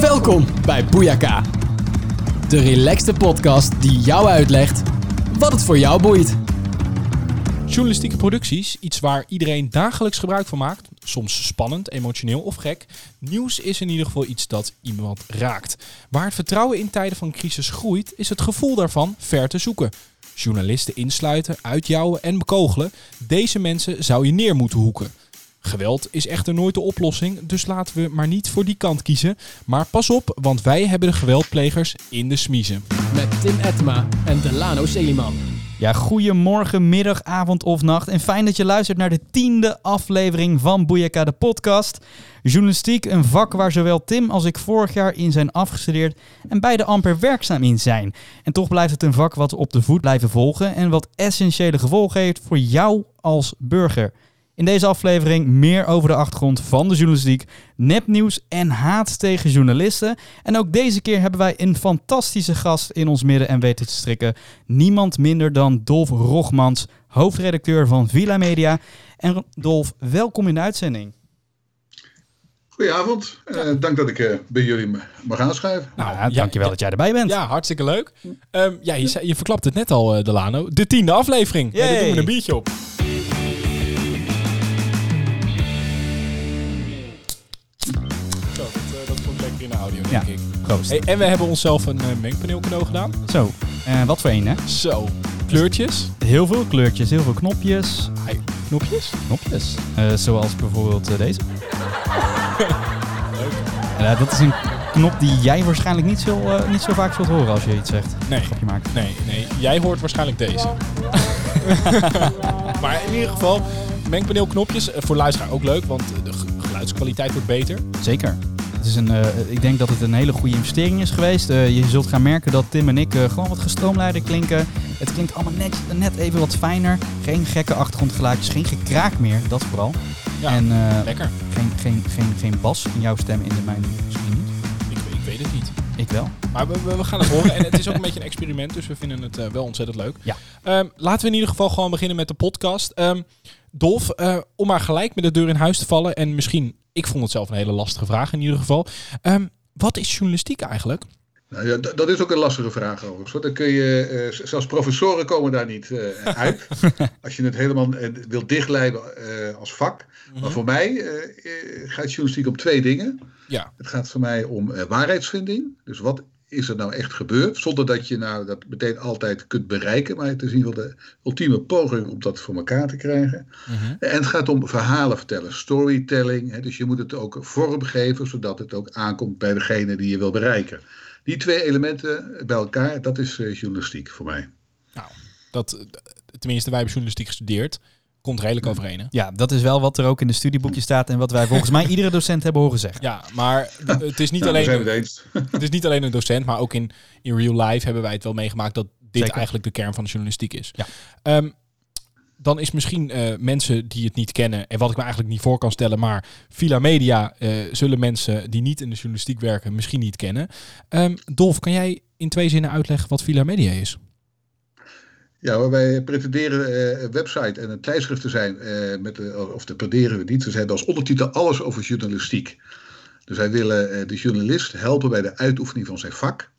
Welkom bij Boeiaka. De relaxte podcast die jou uitlegt wat het voor jou boeit. Journalistieke producties, iets waar iedereen dagelijks gebruik van maakt. Soms spannend, emotioneel of gek. Nieuws is in ieder geval iets dat iemand raakt. Waar het vertrouwen in tijden van crisis groeit, is het gevoel daarvan ver te zoeken. Journalisten insluiten, uitjouwen en bekogelen. Deze mensen zou je neer moeten hoeken. Geweld is echter nooit de oplossing, dus laten we maar niet voor die kant kiezen. Maar pas op, want wij hebben de geweldplegers in de smiezen. Met Tim Etma en Delano Seliman. Ja, goedemorgen, middag, avond of nacht. En fijn dat je luistert naar de tiende aflevering van Boeiaka de podcast. Journalistiek, een vak waar zowel Tim als ik vorig jaar in zijn afgestudeerd en beide amper werkzaam in zijn. En toch blijft het een vak wat we op de voet blijven volgen en wat essentiële gevolgen heeft voor jou als burger. In deze aflevering meer over de achtergrond van de journalistiek, nepnieuws en haat tegen journalisten. En ook deze keer hebben wij een fantastische gast in ons midden en weten te strikken. Niemand minder dan Dolf Rogmans, hoofdredacteur van Villa Media. En Dolf, welkom in de uitzending. Goedenavond, uh, dank dat ik uh, bij jullie mag aanschuiven. Nou, ja, dankjewel ja, dat jij erbij bent. Ja, hartstikke leuk. Um, ja, je, je verklapt het net al, uh, Delano. De tiende aflevering. Ja, daar doen we een biertje op. ja, ik. Proost. Hey, en we hebben onszelf een uh, mengpaneel cadeau gedaan. Zo, uh, wat voor een, hè? Zo, kleurtjes. Heel veel kleurtjes, heel veel knopjes. Knopjes? Knopjes. Uh, zoals bijvoorbeeld deze. Leuk. dat is een knop die jij waarschijnlijk niet zo, niet zo vaak zult horen als je iets zegt. Nee, grapje maakt. nee, nee. Jij hoort waarschijnlijk deze. maar in ieder geval, mengpaneelknopjes. Voor luisteraar ook leuk, want de geluidskwaliteit wordt beter. Zeker. Het is een, uh, ik denk dat het een hele goede investering is geweest. Uh, je zult gaan merken dat Tim en ik uh, gewoon wat gestroomlijnder klinken. Het klinkt allemaal net, net even wat fijner. Geen gekke achtergrondgeluidjes, geen gekraak meer, dat vooral. Ja, en, lekker. Geen, geen, geen, geen bas in jouw stem in de mijne misschien niet. Ik, ik weet het niet. Ik wel. Maar we, we, gaan het horen. En het is ook een beetje een experiment, dus we vinden het wel ontzettend leuk. Ja. Um, laten we in ieder geval gewoon beginnen met de podcast. Um, Dolf, om maar gelijk met de deur in huis te vallen en misschien ik vond het zelf een hele lastige vraag in ieder geval. Um, wat is journalistiek eigenlijk? Nou ja, dat is ook een lastige vraag overigens. Dan kun je, uh, zelfs professoren komen daar niet uh, uit. als je het helemaal uh, wilt dichtleiden als vak. Mm -hmm. Maar voor mij gaat journalistiek om twee dingen. Ja. Het gaat voor mij om waarheidsvinding. Dus wat is er nou echt gebeurd? Zonder dat je nou dat meteen altijd kunt bereiken. Maar het is in ieder geval de ultieme poging om dat voor elkaar te krijgen. Mm-hmm. En het gaat om verhalen vertellen, storytelling. Hè, dus je moet het ook vormgeven, zodat het ook aankomt bij degene die je wil bereiken. Die twee elementen bij elkaar, dat is uh, journalistiek voor mij. Nou, dat, tenminste, wij hebben journalistiek gestudeerd komt redelijk overeen. Hè? Ja, dat is wel wat er ook in de studieboekje staat en wat wij volgens mij iedere docent hebben horen zeggen. Ja, maar het is niet, nou, alleen, het, het is niet alleen een docent, maar ook in, in real life hebben wij het wel meegemaakt dat dit Zeker. eigenlijk de kern van de journalistiek is. Ja. Um, dan is misschien uh, mensen die het niet kennen, en wat ik me eigenlijk niet voor kan stellen, maar Villa Media uh, zullen mensen die niet in de journalistiek werken misschien niet kennen. Um, Dolf, kan jij in twee zinnen uitleggen wat Villa Media is? Ja, wij pretenderen uh, een website en een tijdschrift te zijn, uh, met de, of dat pretenderen we niet. We hebben als ondertitel alles over journalistiek. Dus wij willen de journalist helpen bij de uitoefening van zijn vak.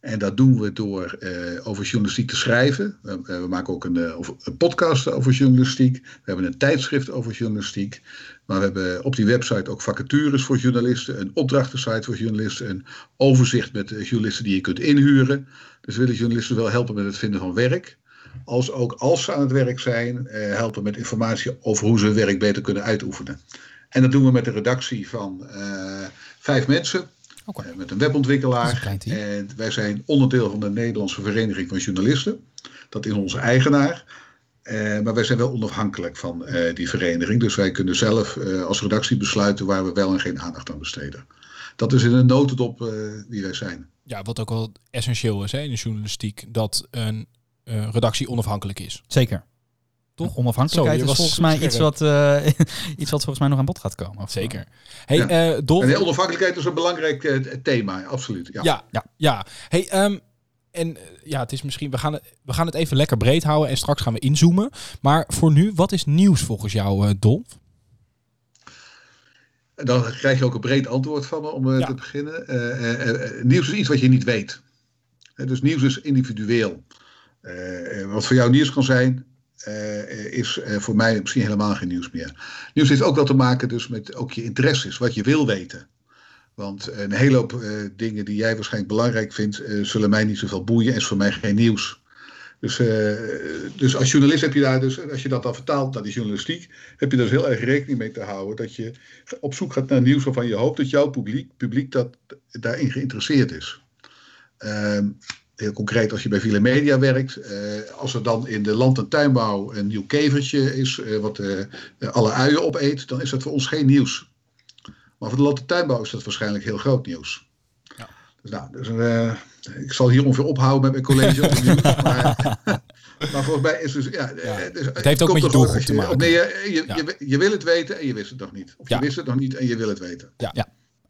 En dat doen we door over journalistiek te schrijven. We, we maken ook een, een, podcast over journalistiek. We hebben een tijdschrift over journalistiek. Maar we hebben op die website ook vacatures voor journalisten, een opdrachtensite voor journalisten, een overzicht met journalisten die je kunt inhuren. Dus we willen journalisten wel helpen met het vinden van werk als ook als ze aan het werk zijn, eh, helpen met informatie over hoe ze hun werk beter kunnen uitoefenen. En dat doen we met een redactie van uh, vijf mensen, okay. uh, met een webontwikkelaar. Een en wij zijn onderdeel van de Nederlandse Vereniging van Journalisten. Dat is onze eigenaar. Uh, maar wij zijn wel onafhankelijk van die vereniging. Dus wij kunnen zelf als redactie besluiten waar we wel en geen aandacht aan besteden. Dat is in een notendop wie wij zijn. Ja, wat ook wel essentieel is hè, in de journalistiek. Dat een uh, redactie onafhankelijk is. Zeker. Toch? Onafhankelijkheid Zo, is was volgens mij iets wat, uh, iets wat volgens mij nog aan bod gaat komen. Of Zeker. Hey, ja. uh, Dolf... En onafhankelijkheid is een belangrijk uh, thema, absoluut. Ja, ja. ja, ja. Hey, um, en ja, het is misschien, we gaan, het, we gaan het even lekker breed houden en straks gaan we inzoomen. Maar voor nu, wat is nieuws volgens jou, Dolf? Dan krijg je ook een breed antwoord van me om Ja. te beginnen. Eh, eh, eh, nieuws is iets wat je niet weet. Eh, dus nieuws is individueel. Eh, eh, wat voor jou nieuws kan zijn, eh, is voor mij misschien helemaal geen nieuws meer. Nieuws heeft ook wel te maken dus met ook je interesses, wat je wil weten. Want een hele hoop dingen die jij waarschijnlijk belangrijk vindt, zullen mij niet zoveel boeien en is voor mij geen nieuws. Dus, dus als journalist heb je daar dus, als je dat dan vertaalt naar die journalistiek, heb je dus heel erg rekening mee te houden dat je op zoek gaat naar nieuws waarvan je hoopt dat jouw publiek, publiek dat, daarin geïnteresseerd is. Heel concreet, als je bij Villa Media werkt, eh, als er dan in de land- en tuinbouw een nieuw kevertje is eh, wat eh, alle uien opeet, dan is dat voor ons geen nieuws. Maar voor de land- en tuinbouw is dat waarschijnlijk heel groot nieuws. Ja. Dus nou, dus, ik zal hier ongeveer ophouden met mijn college nieuws. Maar, maar volgens mij is dus... Ja, het, is, Het heeft ook met je doelgroep te maken. Nee, je, je, Ja. je, wil het weten en je wist het nog niet. Of Ja. je wist het nog niet en je wil het weten.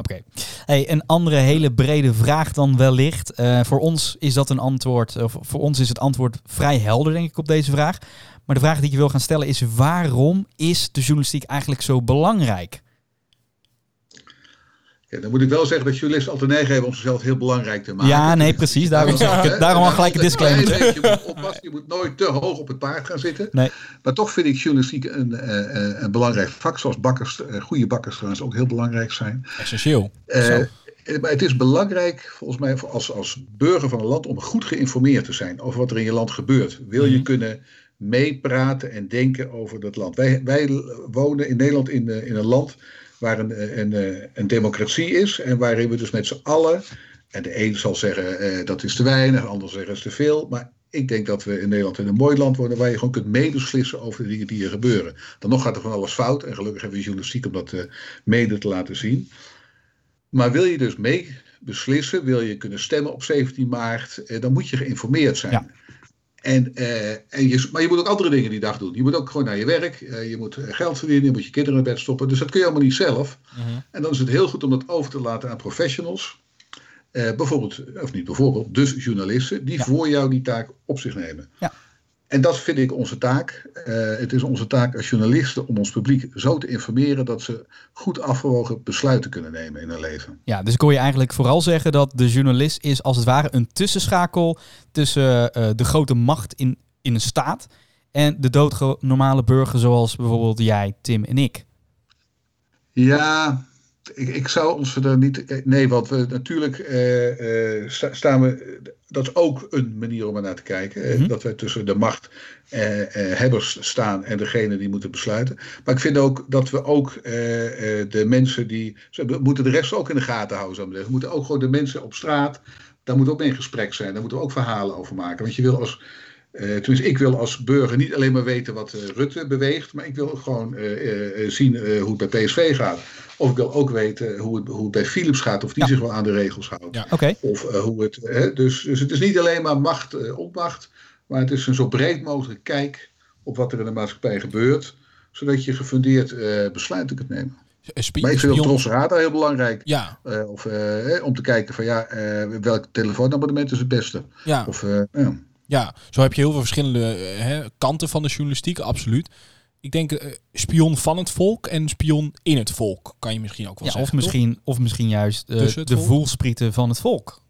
Oké. Hey, een andere hele brede vraag dan wellicht. Eh, voor ons is dat een antwoord, of voor ons is het antwoord vrij helder, denk ik, op deze vraag. Maar de vraag die je wil gaan stellen is: waarom is de journalistiek eigenlijk zo belangrijk? Ja, dan moet ik wel zeggen dat journalisten altijd neiging hebben om zichzelf heel belangrijk te maken. Ja, nee, precies. Daarom, Ja, daarom al gelijk een disclaimer. je moet oppassen, je moet nooit te hoog op het paard gaan zitten. Nee. Maar toch vind ik journalistiek een, eh, eh, een belangrijk vak. Zoals bakkers, eh, goede bakkers trouwens ook heel belangrijk zijn. Essentieel. Maar het is belangrijk, volgens mij, als, als burger van een land om goed geïnformeerd te zijn over wat er in je land gebeurt. Wil je Mhm. kunnen meepraten en denken over dat land? Wij, wij wonen in Nederland in, in een land waar een, een, democratie is en waarin we dus met z'n allen, en de een zal zeggen eh, dat is te weinig, de ander zeggen is te veel, maar ik denk dat we in Nederland in een mooi land wonen waar je gewoon kunt medeslissen over de dingen die er gebeuren. Dan nog gaat er van alles fout en gelukkig hebben we journalistiek om dat eh, mede te laten zien. Maar wil je dus mee beslissen, wil je kunnen stemmen op 17 maart, eh, dan moet je geïnformeerd zijn. Ja. En, eh, en je, maar je moet ook andere dingen die dag doen. Je moet ook gewoon naar je werk, eh, je moet eh, geld verdienen, je moet je kinderen in bed stoppen. Dus dat kun je allemaal niet zelf. Mhm. En dan is het heel goed om dat over te laten aan professionals. Bijvoorbeeld, of niet bijvoorbeeld, dus journalisten, die Ja. voor jou die taak op zich nemen. Ja. En dat vind ik onze taak. Eh, het is onze taak als journalisten om ons publiek zo te informeren dat ze goed afgewogen besluiten kunnen nemen in hun leven. Ja, dus ik hoor je eigenlijk vooral zeggen dat de journalist is als het ware een tussenschakel tussen eh, de grote macht in, in een staat en de doodnormale burger zoals bijvoorbeeld jij, Tim en ik. Ja, ik, ik zou ons er niet. eh, Nee, want we natuurlijk eh, eh, sta- staan we. Dat is ook een manier om er naar te kijken. Mhm. Dat wij tussen de machthebbers staan en degene die moeten besluiten. Maar ik vind ook dat we ook de mensen die. We moeten de rest ook in de gaten houden. We moeten ook gewoon de mensen op straat. Daar moet ook mee in gesprek zijn. Daar moeten we ook verhalen over maken. Want je wil als. eh, tenminste, ik wil als burger niet alleen maar weten wat Rutte beweegt, maar ik wil ook gewoon zien hoe het bij PSV gaat. Of ik wil ook weten hoe het, hoe het bij Philips gaat, of die Ja. zich wel aan de regels houdt. Ja. Of eh, hoe het. Hè, dus, dus het is niet alleen maar macht, eh, opmacht, maar het is een zo breed mogelijk kijk op wat er in de maatschappij gebeurt, zodat je gefundeerd eh, besluiten kunt nemen. Spie- Maar ik vind Tros Radar heel belangrijk. Ja, of, eh, om te kijken van ja, welk telefoonabonnement is het beste. ja. Of, ja. Ja, zo heb je heel veel verschillende hè, kanten van de journalistiek, absoluut. Ik denk eh, spion van het volk en spion in het volk, kan je misschien ook wel ja, zeggen. of, toch? misschien, of misschien juist eh, de volk? voelsprieten van het volk.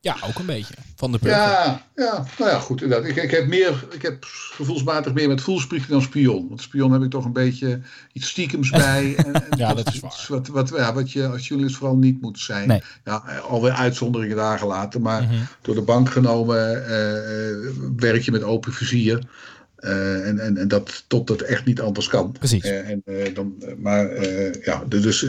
Ja, ook een beetje. Van de burger. Ja, ja, nou ja, goed. Inderdaad. Ik, ik, heb meer, ik heb gevoelsmatig meer met voelsprieten dan spion. Want spion heb ik toch een beetje iets stiekems bij. En, en Ja, wat- dat is waar. Wat, wat, ja, wat je als journalist vooral niet moet zijn. Nee. Ja, alweer uitzonderingen daar gelaten. Maar Mhm. door de bank genomen eh, eh, werk je met open vizier. Eh, en, en, en dat tot het echt niet anders kan. Precies. Eh, en, eh, dan, maar ja, dus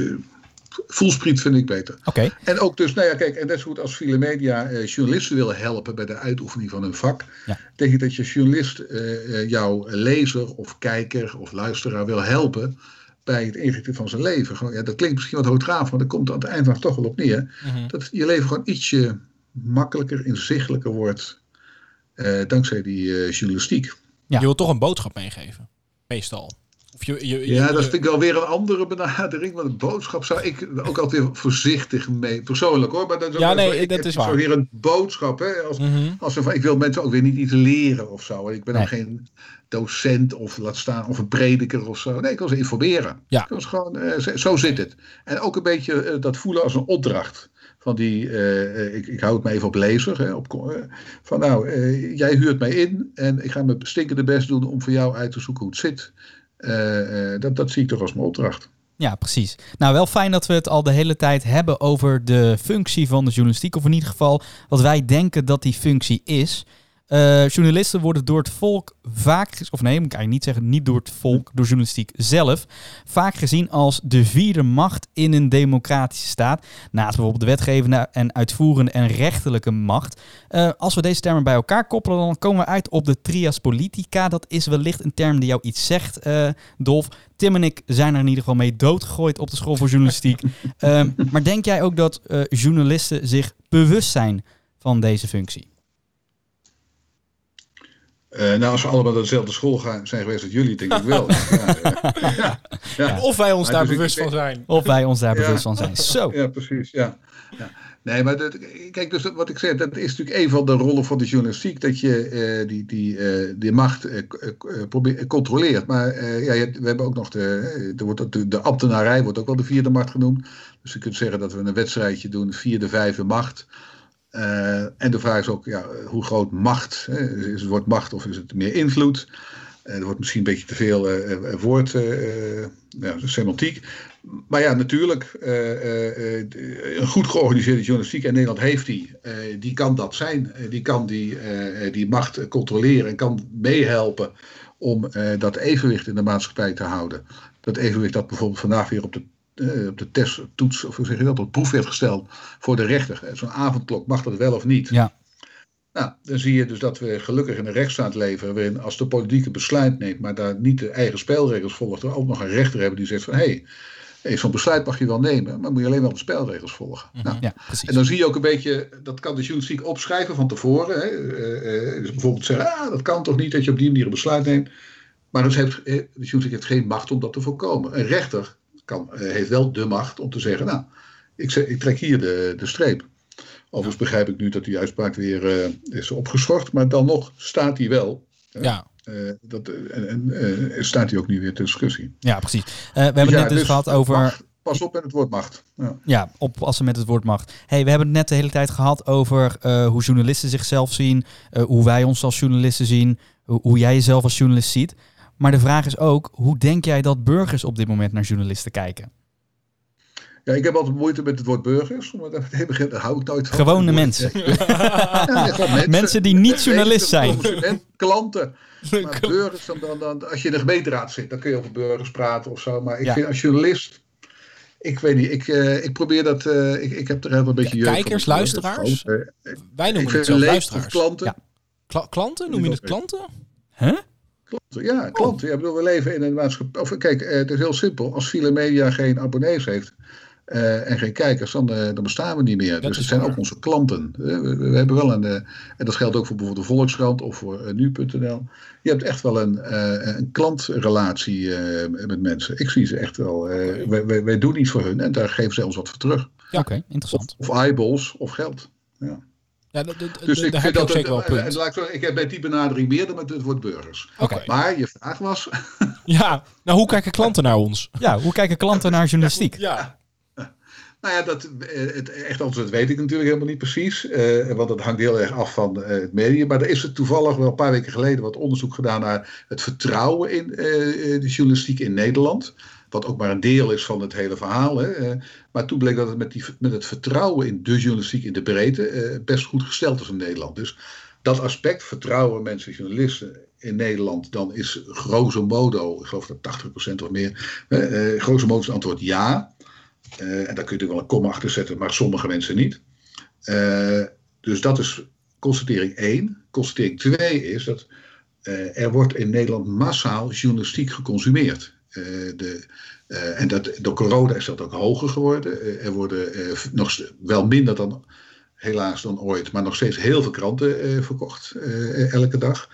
voelspriet vind ik beter. Oké, En ook dus, nou ja, kijk, en net zo goed als Vele Media eh, journalisten willen helpen bij de uitoefening van hun vak. Ja. Denk ik dat je journalist eh, jouw lezer of kijker of luisteraar wil helpen bij het inrichten van zijn leven. Gewoon, ja, dat klinkt misschien wat hoogdravend, maar dat komt aan het eind van toch wel op neer. Mhm. Dat je leven gewoon ietsje makkelijker, inzichtelijker wordt eh, dankzij die journalistiek. Ja. Je wil toch een boodschap meegeven. Meestal. Of je, je, je- Ja, dat vind ik wel weer een andere benadering. Want een boodschap zou ik ook altijd voorzichtig mee. Persoonlijk hoor. Maar dat is ook Ja, nee, zo, dat heb is Zo waar. weer een boodschap. Hè, als, als er van, ik wil mensen ook weer niet iets leren of zo. Ik ben Nee. ook geen docent of laat staan of een prediker of zo. Nee, ik wil ze informeren. Ja. Ik wil ze gewoon, eh, zo- zo zit het. En ook een beetje eh, dat voelen als een opdracht. Van die, eh, eh, ik, ik hou het me even op lezer. Hè, op, eh, van nou, jij huurt mij in en ik ga mijn stinkende best doen om voor jou uit te zoeken hoe het zit. Dat, dat zie ik toch als mijn opdracht. Ja, precies. Nou, wel fijn dat we het al de hele tijd hebben over de functie van de journalistiek. Of in ieder geval wat wij denken dat die functie is. Eh, journalisten worden door het volk vaak, of nee, moet ik eigenlijk niet zeggen, niet door het volk, door journalistiek zelf, vaak gezien als de vierde macht in een democratische staat. Naast bijvoorbeeld de wetgevende en uitvoerende en rechterlijke macht. Eh, als we deze termen bij elkaar koppelen, dan komen we uit op de trias politica. Dat is wellicht een term die jou iets zegt, eh, Dolf. Tim en ik zijn er in ieder geval mee doodgegooid op de school voor journalistiek. Ehm, maar denk jij ook dat journalisten zich bewust zijn van deze functie? Eh, nou, als we allemaal naar dezelfde school gaan, zijn geweest als jullie, denk ik wel. ja, ja. Of wij ons Maar daar dus ik- bewust van zijn. Of wij ons daar Ja. bewust van zijn? Zo. Ja, precies. Ja. ja. Nee, maar dat, kijk, dus wat ik zei, dat is natuurlijk een van de rollen van de journalistiek, dat je eh, die, die, eh, die macht probeert, controleert. Maar eh, ja, je hebt- we hebben ook nog de, er wordt de, de ambtenarij wordt ook wel de vierde macht genoemd. Dus je kunt zeggen dat we een wedstrijdje doen, vierde, vijfde macht. Eh, en de vraag is ook, ja, hoe groot macht? Hè? Is het woord macht of is het meer invloed? Eh, er wordt misschien een beetje te veel eh, woord, semantiek. Maar ja, natuurlijk, een goed georganiseerde journalistiek, en Nederland heeft die, die kan dat zijn. Die kan die, die macht controleren en kan meehelpen om dat evenwicht in de maatschappij te houden. Dat evenwicht dat bijvoorbeeld vandaag weer op de, eh, op de testtoets, of hoe zeg je dat, op proef werd gesteld voor de rechter. Zo'n avondklok, mag dat wel of niet? Ja. Nou, dan zie je dus dat we gelukkig in een rechtsstaat leven waarin als de politiek een besluit neemt, maar daar niet de eigen spelregels volgt, we ook nog een rechter hebben die zegt van hé, hey, hey, zo'n besluit mag je wel nemen, maar moet je alleen wel de spelregels volgen. nou, Ja, precies. en dan zie je ook een beetje, dat kan de journalistiek opschrijven van tevoren. Hè. Eh, eh, dus bijvoorbeeld zeggen, ah, dat kan toch niet dat je op die manier een besluit neemt. Maar dus heeft, de journalistiek heeft geen macht om dat te voorkomen. Een rechter kan, eh, heeft wel de macht om te zeggen, nou, ik, ik trek hier de, de streep. Overigens begrijp ik nu dat die uitspraak weer eh, is opgeschort, maar dan nog staat die wel. Ja, Eh, dat, en en staat die ook nu weer ter discussie. Ja, precies. We hebben het ja, net dus, gehad over... macht, pas op met het woord macht. Ja. Ja, oppassen met het woord macht. Hey, we hebben het net de hele tijd gehad over hoe journalisten zichzelf zien, hoe wij ons als journalisten zien, hoe, hoe jij jezelf als journalist ziet. Maar de vraag is ook, hoe denk jij dat burgers op dit moment naar journalisten kijken? Ja, ik heb altijd moeite met het woord burgers. Omdat dat begint, daar hou ik nooit van. Gewone mensen. Ja, mensen. Mensen die niet journalist zijn. Klanten. Maar burgers, dan, dan, dan, als je in de gemeenteraad zit, dan kun je over burgers praten of zo. Maar ik Ja. vind als journalist, ik weet niet, ik, eh, ik probeer dat, eh, ik, ik heb er helemaal een beetje Ja, jeugd kijkers, van. luisteraars? Eh, wij Ik noemen het of luisteraars. klanten. Ja. Kla- klanten? Noem je het klanten? Huh? Ja, klanten. Ja, ik bedoel, we leven in een maatschappij. Of, kijk, eh, het is heel simpel. Als File Media geen abonnees heeft eh, en geen kijkers, dan, eh, dan bestaan we niet meer. dus het zijn waar. ook onze klanten. We, we hebben wel een. en dat geldt ook voor bijvoorbeeld de Volkskrant of voor nu.nl. Je hebt echt wel een, een klantrelatie met mensen. Ik zie ze echt wel. wij, wij, wij doen iets voor hun en daar geven ze ons wat voor terug. Ja. Oké, interessant. Of eyeballs of geld. Ja. Ja, dat, dat, Dus ik vind dat. zeker wel punt. laat ik, ik heb bij die benadering meer dan met het woord burgers. Oké. Maar je vraag was. Ja, nou hoe kijken klanten naar ons? Ja, hoe kijken klanten naar journalistiek? Ja. Nou ja, dat, eh, het echt antwoord weet ik natuurlijk helemaal niet precies. eh, want dat hangt heel erg af van eh, het medium. Maar er is er toevallig wel een paar weken geleden wat onderzoek gedaan naar het vertrouwen in eh, eh, de journalistiek in Nederland. Wat ook maar een deel is van het hele verhaal. Hè. Eh, maar toen bleek dat het met, die, met het vertrouwen in de journalistiek in de breedte eh, best goed gesteld is in Nederland. Dus dat aspect, vertrouwen mensen, journalisten in Nederland, dan is grosso modo, ik geloof dat 80% of meer, eh, grosso modo is het antwoord ja. Eh, en daar kun je natuurlijk wel een komma achter zetten, maar sommige mensen niet. Dus dat is constatering 1. Constatering 2 is dat er wordt in Nederland massaal journalistiek geconsumeerd. Eh, de, eh, en dat, door corona is dat ook hoger geworden. Eh, er worden nog wel minder dan helaas dan ooit, maar nog steeds heel veel kranten verkocht elke dag.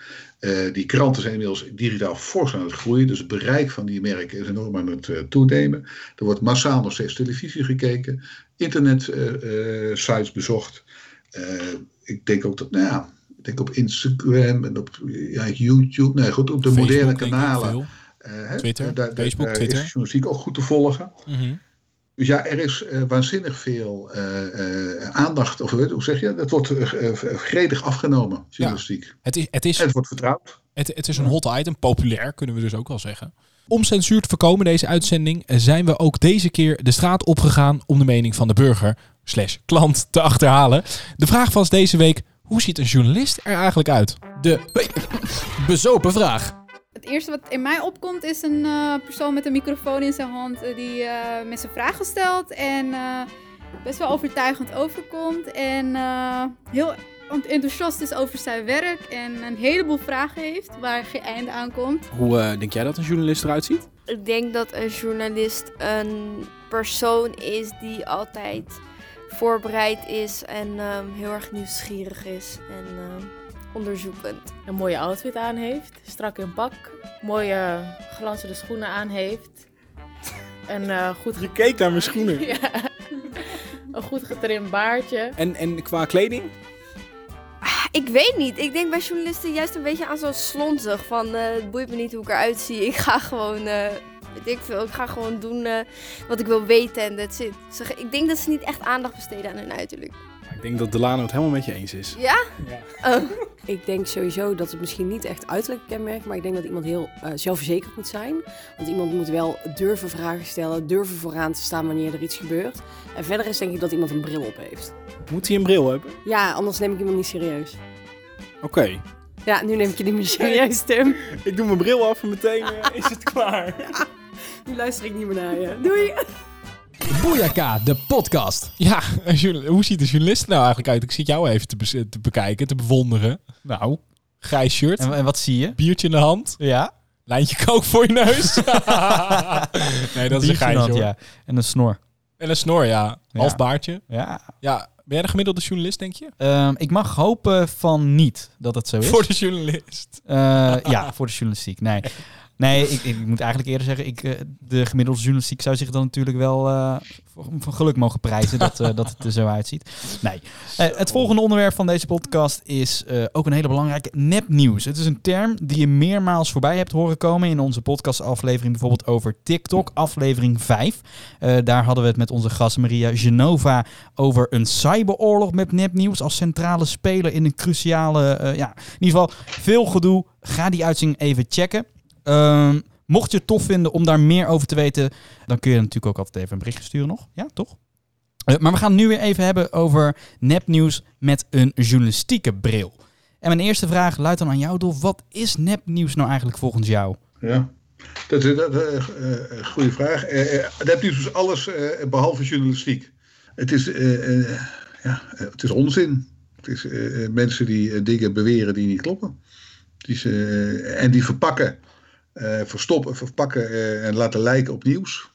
die kranten zijn inmiddels digitaal fors aan het groeien, dus het bereik van die merken is enorm aan het toenemen. Er wordt massaal nog steeds televisie gekeken, internet sites bezocht. ik denk ook dat, nou ja, ik denk op Instagram en op ja, YouTube, nee goed, op de Facebook, moderne kanalen. Veel. Twitter, daar, Facebook, daar Twitter. is journalistiek ook goed te volgen. Mhm. Dus ja, er is eh, waanzinnig veel eh, eh, aandacht, of hoe zeg je, dat wordt eh, eh, gredig afgenomen, journalistiek. Het, is, het, is, En het wordt vertrouwd. het, het is een hot item, populair kunnen we dus ook wel zeggen. Om censuur te voorkomen deze uitzending zijn we ook deze keer de straat opgegaan om de mening van de burger slash klant te achterhalen. De vraag was deze week, hoe ziet een journalist er eigenlijk uit? De bezopen vraag. Het eerste wat in mij opkomt is een eh, persoon met een microfoon in zijn hand eh, die eh mensen vragen stelt en eh, best wel overtuigend overkomt en eh, heel ent- enthousiast is over zijn werk en een heleboel vragen heeft waar geen einde aan komt. Hoe eh, denk jij dat een journalist eruit ziet? Ik denk dat een journalist een persoon is die altijd voorbereid is en ehm, heel erg nieuwsgierig is en ehm, onderzoekend. een mooie outfit aan heeft, strak in pak, mooie glanzende schoenen aan heeft. En eh, goed Je keek naar mijn schoenen. Ja. Een goed getrimd baardje. En, en qua kleding? Ah, Ik weet niet. Ik denk bij journalisten juist een beetje aan zo'n slonzig. Van eh, het boeit me niet hoe ik eruit zie. Ik ga gewoon, eh, weet ik veel, ik ga gewoon doen eh, wat ik wil weten en that's it. Ze- Ik denk dat ze niet echt aandacht besteden aan hun uiterlijk. Ik denk dat Delano het helemaal met je eens is. Ja? Oh. Ik denk sowieso dat het misschien niet echt uiterlijk kenmerkt, maar ik denk dat iemand heel eh, zelfverzekerd moet zijn. Want iemand moet wel durven vragen stellen, durven vooraan te staan wanneer er iets gebeurt. En verder is denk ik dat iemand een bril op heeft. Moet hij een bril hebben? Ja, anders neem ik iemand niet serieus. Oké. Ja, nu neem ik je niet meer serieus, Tim. Ik doe mijn bril af en meteen eh, is het klaar. Nu luister ik niet meer naar je. Doei! Boeiaka, de podcast. Ja, hoe ziet een journalist nou eigenlijk uit? Ik zit jou even te, be- te bekijken, te bewonderen. Nou, Grijs shirt, en, en wat zie je? biertje in de hand, Ja, lijntje kook voor je neus. nee, dat is een de geintje hoor. ja. En een snor. En een snor, ja. Ja. Half baardje. Ja. Ja, ben jij de gemiddelde journalist, denk je? Ehm, ik mag hopen van niet dat het zo is. Voor de journalist. Eh, ja, voor de journalistiek. Nee, nee ik, ik moet eigenlijk eerder zeggen, ik, eh, de gemiddelde journalistiek zou zich dan natuurlijk wel eh, van geluk mogen prijzen dat, eh, dat het er zo uitziet. Nee. Het volgende onderwerp van deze podcast is ook een hele belangrijke nepnieuws. Het is een term die je meermaals voorbij hebt horen komen in onze podcastaflevering, bijvoorbeeld over TikTok, aflevering 5. Eh, daar hadden we het met onze gast Maria Genova over een cyberoorlog met nepnieuws als centrale speler in een cruciale, ja, in ieder geval veel gedoe. Ga die uitzending even checken. Ehm, mocht je het tof vinden om daar meer over te weten, dan kun je natuurlijk ook altijd even een berichtje sturen nog. Ja, toch? Eh, maar we gaan nu weer even hebben over nepnieuws met een journalistieke bril. En mijn eerste vraag luidt dan aan jou, Dolf. Wat is nepnieuws nou eigenlijk volgens jou? Ja, dat is dat, eh, eh, een goede vraag. Dat is alles eh, behalve journalistiek. Het is, ja, het is onzin. Het is mensen die dingen beweren die niet kloppen. Is, eh, en die verpakken, verstoppen, verpakken eh, en laten lijken op nieuws.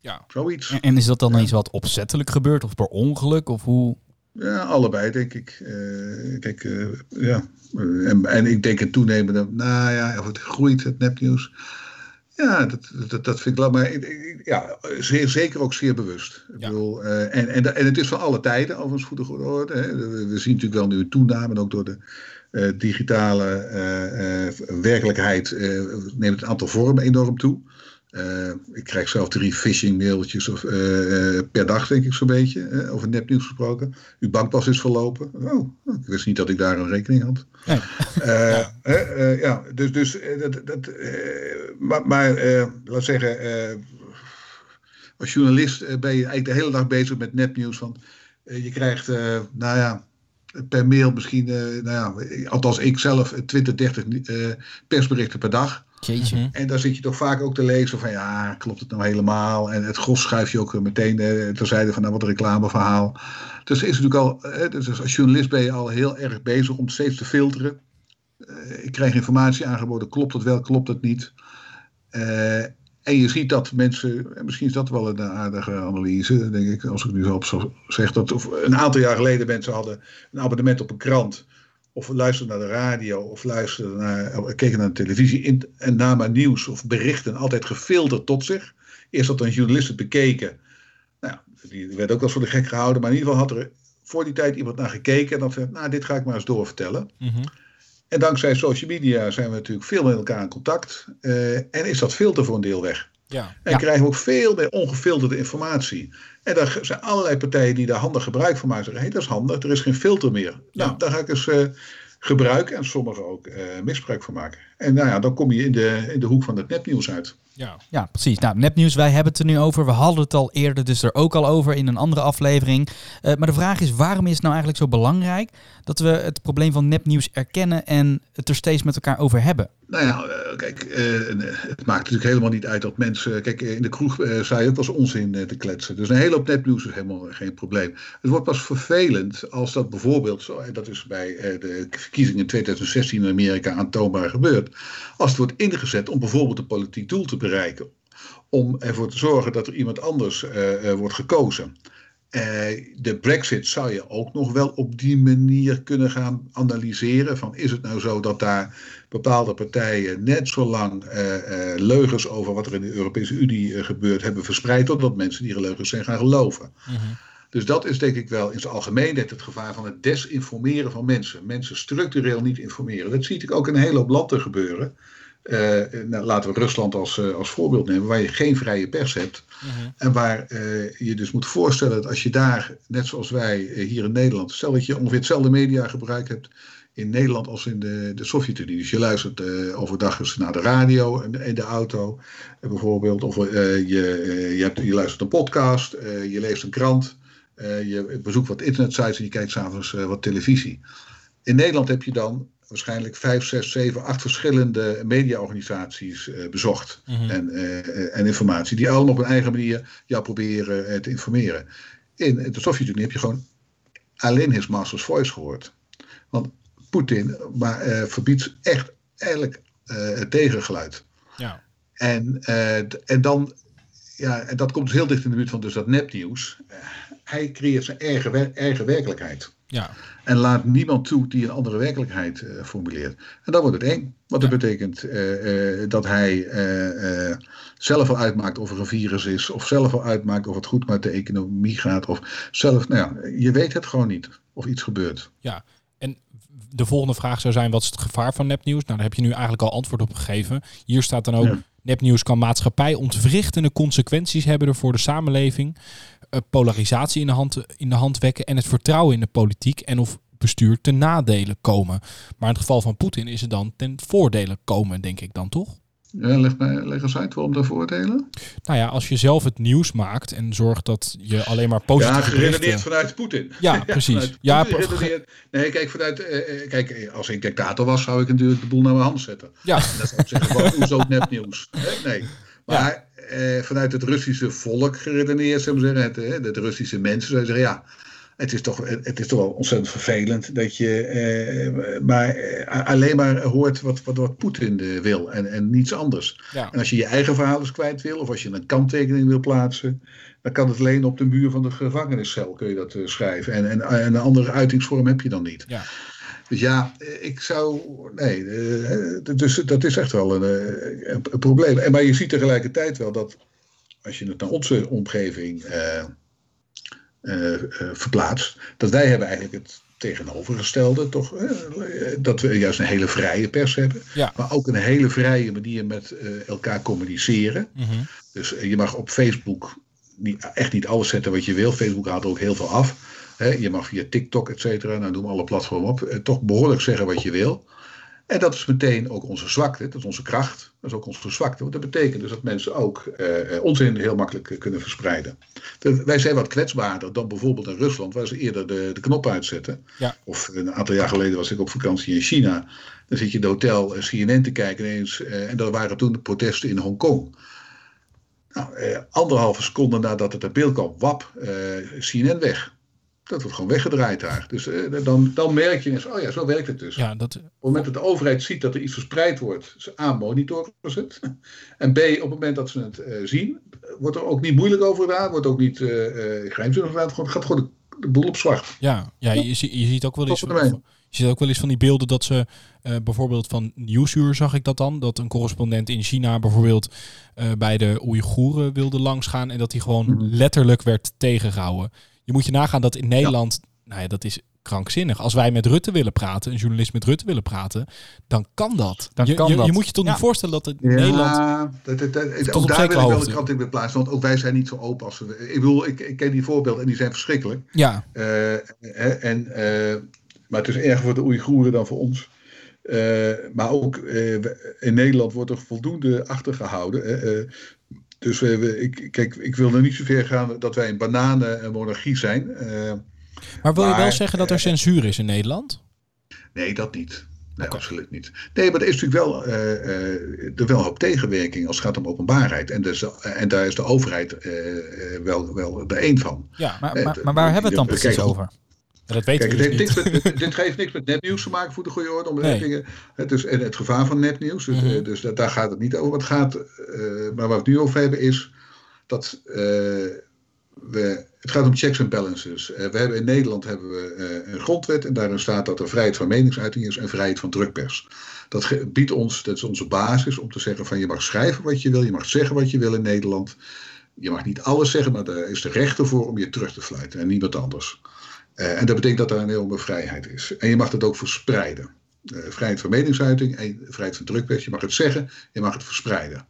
Ja. Zoiets. En, en is dat dan iets wat opzettelijk gebeurt of per ongeluk? Of hoe? Ja, allebei denk ik. Eh, kijk, eh, ja. Eh, en, en ik denk het toenemende, nou ja, of het groeit, het nepnieuws. Ja, dat, dat, dat vind ik wel, maar ja, zeer, zeker ook zeer bewust. Ik Ja. bedoel, eh, en, en, en het is van alle tijden, overigens voor de goede orde. Hè. We zien natuurlijk wel nu een toename, ook door de eh, digitale eh, eh, werkelijkheid eh, neemt het aantal vormen enorm toe. Eh, ik krijg zelf drie phishing mailtjes of, eh, eh, per dag, denk ik zo'n beetje, eh, over nepnieuws gesproken. Uw bankpas is verlopen. Oh, ik wist niet dat ik daar een rekening had. Nee. Eh, eh, ja, dus, dus eh, dat, dat, eh, maar, maar eh, laat zeggen, eh, als journalist eh, ben je eigenlijk de hele dag bezig met nepnieuws. Want eh, je krijgt, eh, nou ja, per mail misschien, eh, nou ja, althans ik zelf, eh, 20, 30 eh, persberichten per dag. Jeetje. Mhm. En daar zit je toch vaak ook te lezen van ja, klopt het nou helemaal? En het gros schuif je ook meteen eh, terzijde van nou, wat een reclameverhaal. Dus is natuurlijk al, eh, dus als journalist ben je al heel erg bezig om steeds te filteren. Eh, ik krijg informatie aangeboden, klopt het wel, klopt het niet? Eh, En je ziet dat mensen, en misschien is dat wel een aardige analyse, denk ik, als ik nu zo op zeg, dat of een aantal jaar geleden mensen hadden een abonnement op een krant, of luisterden naar de radio, of luisterden naar, keken naar de televisie in, en namen nieuws of berichten altijd gefilterd tot zich. Eerst had een journalist het bekeken, nou, die werd ook wel voor de gek gehouden, maar in ieder geval had er voor die tijd iemand naar gekeken en dan zei, nou, dit ga ik maar eens doorvertellen. Mhm. En dankzij social media zijn we natuurlijk veel met elkaar in contact. eh, en is dat filter voor een deel weg. Ja. En Ja. krijgen we ook veel meer ongefilterde informatie. En daar zijn allerlei partijen die daar handig gebruik van maken. Zeggen, hé, dat is handig, er is geen filter meer. Nou, daar ga ik eens eh, gebruiken en sommigen ook eh, misbruik van maken. En nou ja, dan kom je in de, in de hoek van het nepnieuws uit. Ja. Ja, precies. Nou, nepnieuws, wij hebben het er nu over. We hadden het al eerder dus er ook al over in een andere aflevering. Eh, maar de vraag is, waarom is het nou eigenlijk zo belangrijk dat we het probleem van nepnieuws erkennen en het er steeds met elkaar over hebben? Nou ja, eh, kijk, eh, het maakt natuurlijk helemaal niet uit dat mensen... Kijk, in de kroeg zei wel eens onzin eh, te kletsen. Dus een hele hoop nepnieuws is helemaal geen probleem. Het wordt pas vervelend als dat bijvoorbeeld, zo, en dat is bij eh, de verkiezingen in 2016 in Amerika aantoonbaar gebeurd, als het wordt ingezet om bijvoorbeeld een politiek doel te bereiken. Om ervoor te zorgen dat er iemand anders eh, eh, wordt gekozen. Eh, de brexit zou je ook nog wel op die manier kunnen gaan analyseren. Van is het nou zo dat daar bepaalde partijen net zo lang leugens over wat er in de Europese Unie gebeurt hebben verspreid, totdat mensen die leugens zijn gaan geloven. Mhm. Dus dat is denk ik wel in zijn algemeenheid het gevaar van het desinformeren van mensen. Mensen structureel niet informeren. Dat zie ik ook in een hele hoop landen gebeuren. Eh, nou, laten we Rusland als, eh, als voorbeeld nemen, waar je geen vrije pers hebt. Mhm. En waar eh, je dus moet voorstellen dat als je daar, net zoals wij hier in Nederland, stel dat je ongeveer hetzelfde mediagebruik hebt in Nederland als in de, de Sovjet-Unie. Dus je luistert overdag eens naar de radio en in de auto bijvoorbeeld. Of je, je, hebt, je luistert een podcast, je leest een krant, je bezoekt wat internetsites en je kijkt s'avonds uh, wat televisie. In Nederland heb je dan waarschijnlijk vijf, zes, zeven, acht verschillende mediaorganisaties uh, bezocht. Mhm. En, uh, en informatie, die allemaal op een eigen manier jou proberen uh, te informeren. In de Sovjet-Unie heb je gewoon alleen his master's voice gehoord. Want Poetin maar, verbiedt echt eigenlijk het tegengeluid. Ja. En, en dan, ja, en dat komt dus heel dicht in de buurt van dus dat nepnieuws. Hij creëert zijn eigen, eigen werkelijkheid. Ja. En laat niemand toe die een andere werkelijkheid uh, formuleert. En dan wordt het eng. Want Ja. dat betekent uh, dat hij zelf al uitmaakt of er een virus is. Of zelf al uitmaakt of het goed met de economie gaat. Of zelf, nou ja, je weet het gewoon niet of iets gebeurt. Ja, en de volgende vraag zou zijn: wat is het gevaar van nepnieuws? Nou, daar heb je nu eigenlijk al antwoord op gegeven. Hier staat dan ook: Ja. nepnieuws kan maatschappij ontwrichtende consequenties hebben voor de samenleving, polarisatie in de, hand, in de hand wekken en het vertrouwen in de politiek en of bestuur ten nadele komen. Maar in het geval van Poetin is het dan ten voordele komen, denk ik dan toch? Ja, leg, mij, leg eens uit waarom de voordelen. Nou ja, als je zelf het nieuws maakt en zorgt dat je alleen maar positieve Ja, geredeneerd berichten... vanuit Poetin. Ja, precies. Ja, Poetin nee, kijk, vanuit, uh, kijk, als ik dictator was, zou ik natuurlijk de boel naar mijn hand zetten. Ja, En dat zou ik zeggen, hoezo nepnieuws? Hè? Nee. Maar eh, vanuit het Russische volk geredeneerd, zou ik zeggen, het, het, Russische mensen, zou zeggen, ja, het is toch, het is toch wel ontzettend vervelend dat je eh, maar, eh, alleen maar hoort wat, wat, wat Poetin eh, wil en, en niets anders. ja. En als je je eigen verhaal eens kwijt wil, of als je een kanttekening wil plaatsen, dan kan het alleen op de muur van de gevangeniscel kun je dat schrijven. En, en, en, een andere uitingsvorm heb je dan niet. Ja. Dus ja, ik zou. Nee, uh, dus dat is echt wel een, een, een, probleem. En, maar je ziet tegelijkertijd wel dat als je het naar onze omgeving uh, verplaatst, dat wij hebben eigenlijk het tegenovergestelde, toch? dat we juist een hele vrije pers hebben, Ja. maar ook een hele vrije manier met elkaar communiceren. Mhm. Dus je mag op Facebook niet, echt niet alles zetten wat je wil. Facebook haalt er ook heel veel af. He, je mag via TikTok, et cetera, nou noem alle platformen op, eh, toch behoorlijk zeggen wat je wil. En dat is meteen ook onze zwakte, dat is onze kracht, dat is ook onze zwakte. Want dat betekent dus dat mensen ook eh, onzin heel makkelijk kunnen verspreiden. De, wij zijn wat kwetsbaarder dan bijvoorbeeld in Rusland, waar ze eerder de, de knop uitzetten. Ja. Of een aantal jaar geleden was ik op vakantie in China. Dan zit je in de hotel uh, CNN te kijken ineens, uh, en dat waren toen de protesten in Hongkong. Nou, anderhalve seconde nadat het er beeld kwam, wap, CNN weg. Dat wordt gewoon weggedraaid daar. Dus eh, dan, dan merk je eens, oh ja, zo werkt het dus. Ja, dat, Op het moment dat de overheid ziet dat er iets verspreid wordt, ze A, monitoren ze het. En B, op het moment dat ze het eh, zien, wordt er ook niet moeilijk over gedaan, wordt ook niet uh, geheimzinnig gedaan, het gaat gewoon de, de boel op zwart. Ja, ja je, zie- je ziet ook wel eens. Je ziet ook wel eens van die beelden dat ze bijvoorbeeld van Nieuwsuur zag ik dat dan. Dat een correspondent in China bijvoorbeeld bij de Oeigoeren wilde langsgaan. En dat hij gewoon Mhm. letterlijk werd tegengehouden. Je moet je nagaan dat in Nederland, nou ja, dat is krankzinnig. Als wij met Rutte willen praten, een journalist met Rutte willen praten, dan kan dat. Dan je, kan je, dat. je moet je toch Ja. niet voorstellen dat het in Nederland... dat, dat, dat- op ook daar wil ik wel de kant in plaatsen, want ook wij zijn niet zo open als we. Ik bedoel, ik, ik ken die voorbeelden en die zijn verschrikkelijk. Ja, Eh, hè, en, eh, maar het is erger voor de Oeigoeren dan voor ons. Eh, maar ook eh, in Nederland wordt er voldoende achtergehouden. Eh. dus we, we- ik, kijk, ik wil er niet zo ver gaan dat wij een bananenmonarchie zijn. Eh, maar wil je wel zeggen dat er censuur is in Nederland? nee, dat niet. Nee, absoluut niet. Nee, maar er is natuurlijk wel, eh, eh, er wel een hoop tegenwerking als het gaat om openbaarheid. En, dus, en daar is de overheid eh, eh, wel, wel er één van. Ja, Maar, Eh, maar, maar waar hebben we het dan precies over? Dat weten Kijk, we het dus heeft niet. niks met, dit heeft niks met nepnieuws te maken voor de goede orde. Om Nee. dingen, het is en het gevaar van nepnieuws. Dus, eh, dus dat, daar gaat het niet over. Maar, het gaat, eh, maar waar we het nu over hebben is dat eh, we, het gaat om checks en balances. Eh, we hebben, in Nederland hebben we eh, een grondwet en daarin staat dat er vrijheid van meningsuiting is en vrijheid van drukpers. Dat biedt ons, dat is onze basis om te zeggen van je mag schrijven wat je wil, je mag zeggen wat je wil in Nederland. Je mag niet alles zeggen, maar daar is de rechter voor om je terug te fluiten en niemand anders. Eh, en dat betekent dat er een enorme vrijheid is. En je mag het ook verspreiden. Eh, vrijheid van meningsuiting en vrijheid van drukpers. Je mag het zeggen, je mag het verspreiden.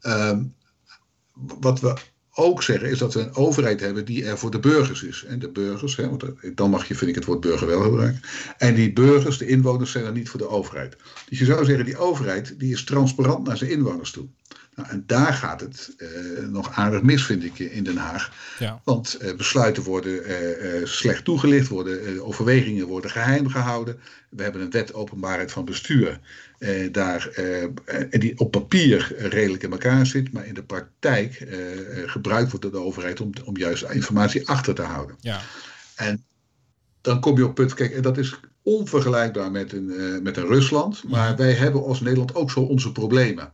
Ehm, wat we ook zeggen is dat we een overheid hebben die er voor de burgers is. En de burgers, hè, want dan mag je, vind ik, het woord burger wel gebruiken. En die burgers, de inwoners, zijn er niet voor de overheid. Dus je zou zeggen, die overheid die is transparant naar zijn inwoners toe. Nou, en daar gaat het eh, nog aardig mis, vind ik, in Den Haag. Ja. Want eh, besluiten worden eh, slecht toegelicht, worden, overwegingen worden geheim gehouden. We hebben een wet openbaarheid van bestuur. daar, die op papier redelijk in elkaar zit, maar in de praktijk gebruikt wordt door de overheid om, om juist informatie achter te houden. Ja. En dan kom je op punt, kijk, en dat is onvergelijkbaar met een, met een Rusland, maar wij hebben als Nederland ook zo onze problemen.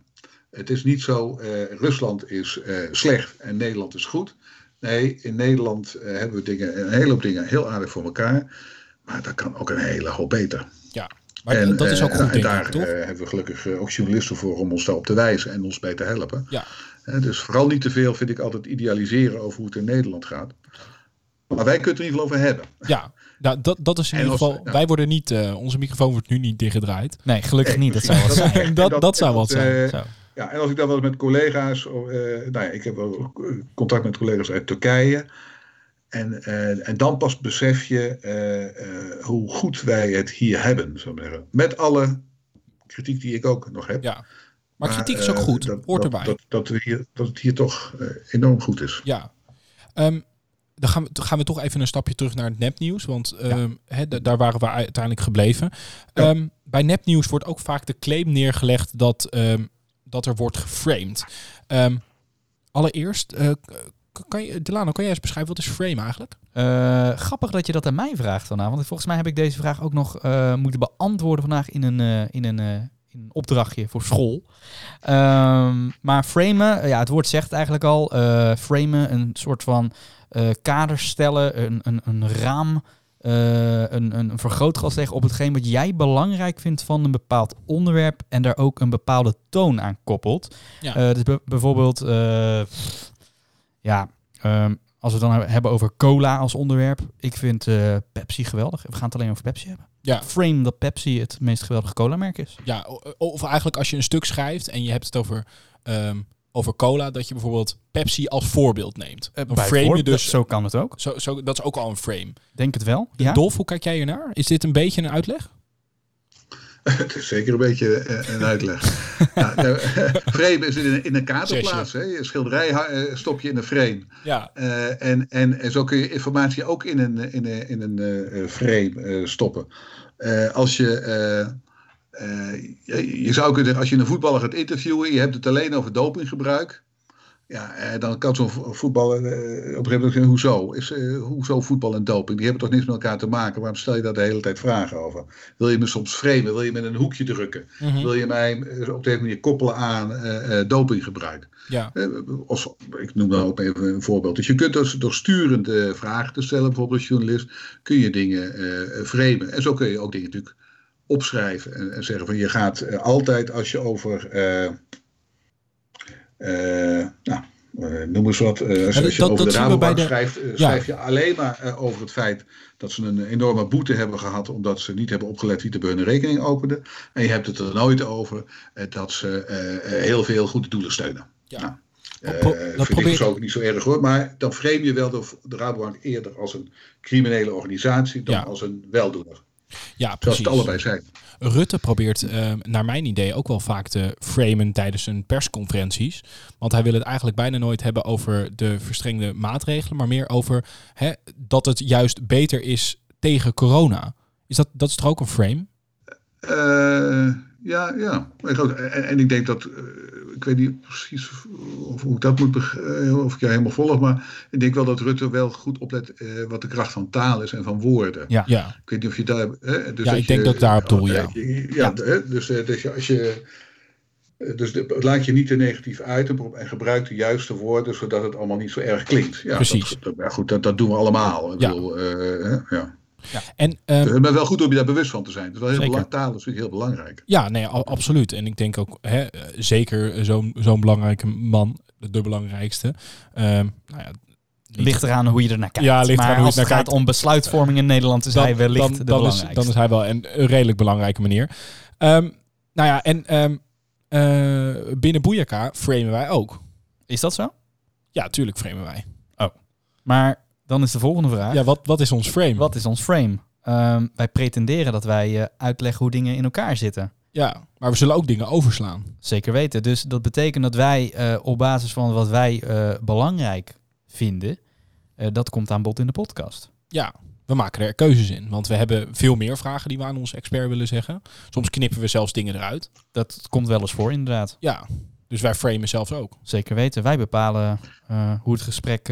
Het is niet zo, eh, Rusland is eh, slecht en Nederland is goed. Nee, in Nederland eh, hebben we dingen, een hele hoop dingen heel aardig voor elkaar. Maar dat kan ook een hele hoop beter. Ja, maar dat is ook goed, en denk daar ik, toch? hebben we gelukkig ook journalisten voor om ons daarop te wijzen en ons bij te helpen. Ja. Dus vooral niet te veel vind ik altijd idealiseren over hoe het in Nederland gaat. Maar wij kunnen het er in ieder geval over hebben. Ja, nou, dat, dat is in En ieder geval. ja. Wij worden niet. eh, onze microfoon wordt nu niet dichtgedraaid. Nee, gelukkig Nee, niet. Dat zou wat zijn. Dat, dat, zou en wat zijn. Zo. Ja, en als ik dan wel eens met collega's, eh, nou ja, ik heb wel contact met collega's uit Turkije. En, eh, en dan pas besef je eh, hoe goed wij het hier hebben, zou ik zeggen. Met alle kritiek die ik ook nog heb. Ja. Maar kritiek is ook goed. dat, Hoort erbij. Dat, dat, we hier, dat het hier toch enorm goed is. Ja. Ehm, dan, gaan we, dan gaan we toch even een stapje terug naar het nepnieuws. Want ehm, daar waren we uiteindelijk gebleven. Ja. Ehm, bij nepnieuws wordt ook vaak de claim neergelegd dat, dat er wordt geframed. Ehm, allereerst, k- kan je, Delano, kan jij eens beschrijven wat is frame eigenlijk? Eh, grappig dat je dat aan mij vraagt vanavond. Want volgens mij heb ik deze vraag ook nog eh, moeten beantwoorden vandaag in een, in een, in een opdrachtje voor school. Ehm, maar framen, ja, het woord zegt eigenlijk al. eh, framen, een soort van kader stellen, een, een, een raam, eh, een, een vergrootglas leggen op hetgeen wat jij belangrijk vindt van een bepaald onderwerp en daar ook een bepaalde toon aan koppelt. Ja. Eh, dus be- bijvoorbeeld, eh, ja, ehm, als we het dan hebben over cola als onderwerp. Ik vind Pepsi geweldig. We gaan het alleen over Pepsi hebben. Ja. Frame dat Pepsi het meest geweldige cola merk is. Ja, of eigenlijk als je een stuk schrijft en je hebt het over, ehm, over cola, dat je bijvoorbeeld Pepsi als voorbeeld neemt. Eh, dan frame je dus. Zo kan het ook. Zo, zo, dat is ook al een frame. Denk het wel. Ja. Dolf, hoe kijk jij hiernaar? Is dit een beetje een uitleg? Het is zeker een beetje eh, een uitleg. ja, nou, frame is in een, in een kaderplaats. Hè. Je schilderij eh, stop je in een frame. Ja. Eh, en, en, en zo kun je informatie ook in een, in een, in een eh, frame eh, stoppen. Eh, als je, je, je zou kunnen zeggen, als je een voetballer gaat interviewen, je hebt het alleen over dopinggebruik. Ja, eh, dan kan zo'n vo- voetballer eh, op een gegeven moment zeggen, hoezo? Is, eh, hoezo voetbal en doping? Die hebben toch niks met elkaar te maken? Waarom stel je daar de hele tijd vragen over? Wil je me soms framen? Wil je me in een hoekje drukken? Mhm. Wil je mij eh, op deze manier koppelen aan eh, eh, dopinggebruik? Ja. Eh, Of, ik noem dan ook even een voorbeeld. Dus je kunt dus door sturende vragen te stellen, bijvoorbeeld als journalist, kun je dingen eh framen. En zo kun je ook dingen natuurlijk opschrijven en, en zeggen van je gaat eh, altijd als je over, eh, eh, nou, noem eens wat, als, je dat- over dat de Rabobank de- schrijft, Ja. schrijf je alleen maar over het feit dat ze een enorme boete hebben gehad omdat ze niet hebben opgelet wie de bij hun rekening opende. En je hebt het er nooit over dat ze heel veel goede doelen steunen. Ja. Nou, Dat vind ik probeer- persoonlijk niet zo erg hoor. Maar dan frame je wel de, de Rabobank eerder als een criminele organisatie dan Ja. als een weldoener. Ja, Zoals precies. het allebei zijn. Rutte probeert, eh, naar mijn idee, ook wel vaak te framen tijdens zijn persconferenties. Want hij wil het eigenlijk bijna nooit hebben over de verstrengde maatregelen, maar meer over hè, dat het juist beter is tegen corona. Is dat, dat is toch ook een frame? Eh, ja, ja. En ik denk dat, eh, ik weet niet precies of, hoe ik dat moet, eh, of ik jou helemaal volg, maar ik denk wel dat Rutte wel goed oplet eh, wat de kracht van taal is en van woorden. Ja. Ja, Ik weet niet of je daar. Hè, dus Ja, ik denk je- dat ik daarop doel, ja. ja, hè, dus, eh, dus je- als je. Dus de- laat je niet te negatief uit en gebruik de juiste woorden zodat het allemaal niet zo erg klinkt. Ja, Precies. Dat, dat- ja, goed, dat, dat doen we allemaal. Ik Ja. bedoel, eh, hè, ja. en ehm, Het is wel goed om je daar bewust van te zijn. Het is wel heel Zeker. belang, taal is natuurlijk heel belangrijk. Ja, nee, absoluut. En ik denk ook, hè, eh, zeker zo'n zo'n belangrijke man, de belangrijkste. Ehm, nou ja, Ligt eraan hoe je er naar kijkt. Ja, ligt maar eraan hoe je als er het naar gaat kijkt. om besluitvorming in Nederland is hij wellicht dan, de dan is, belangrijkste. dan is hij wel een, een redelijk belangrijke manier. Ehm, nou ja, en ehm, eh, binnen Boeiaka framen wij ook. Is dat zo? Ja, tuurlijk framen wij. Maar dan is de volgende vraag. Ja, wat, wat is ons frame? Wat is ons frame? Ehm, wij pretenderen dat wij eh, uitleggen hoe dingen in elkaar zitten. Ja, maar we zullen ook dingen overslaan. Zeker weten. Dus dat betekent dat wij eh, op basis van wat wij eh, belangrijk vinden, dat komt aan bod in de podcast. Ja, we maken er keuzes in. Want we hebben veel meer vragen die we aan onze expert willen zeggen. Soms knippen we zelfs dingen eruit. Dat komt wel eens voor, inderdaad. Ja, dus wij framen zelfs ook. Zeker weten. Wij bepalen hoe het gesprek,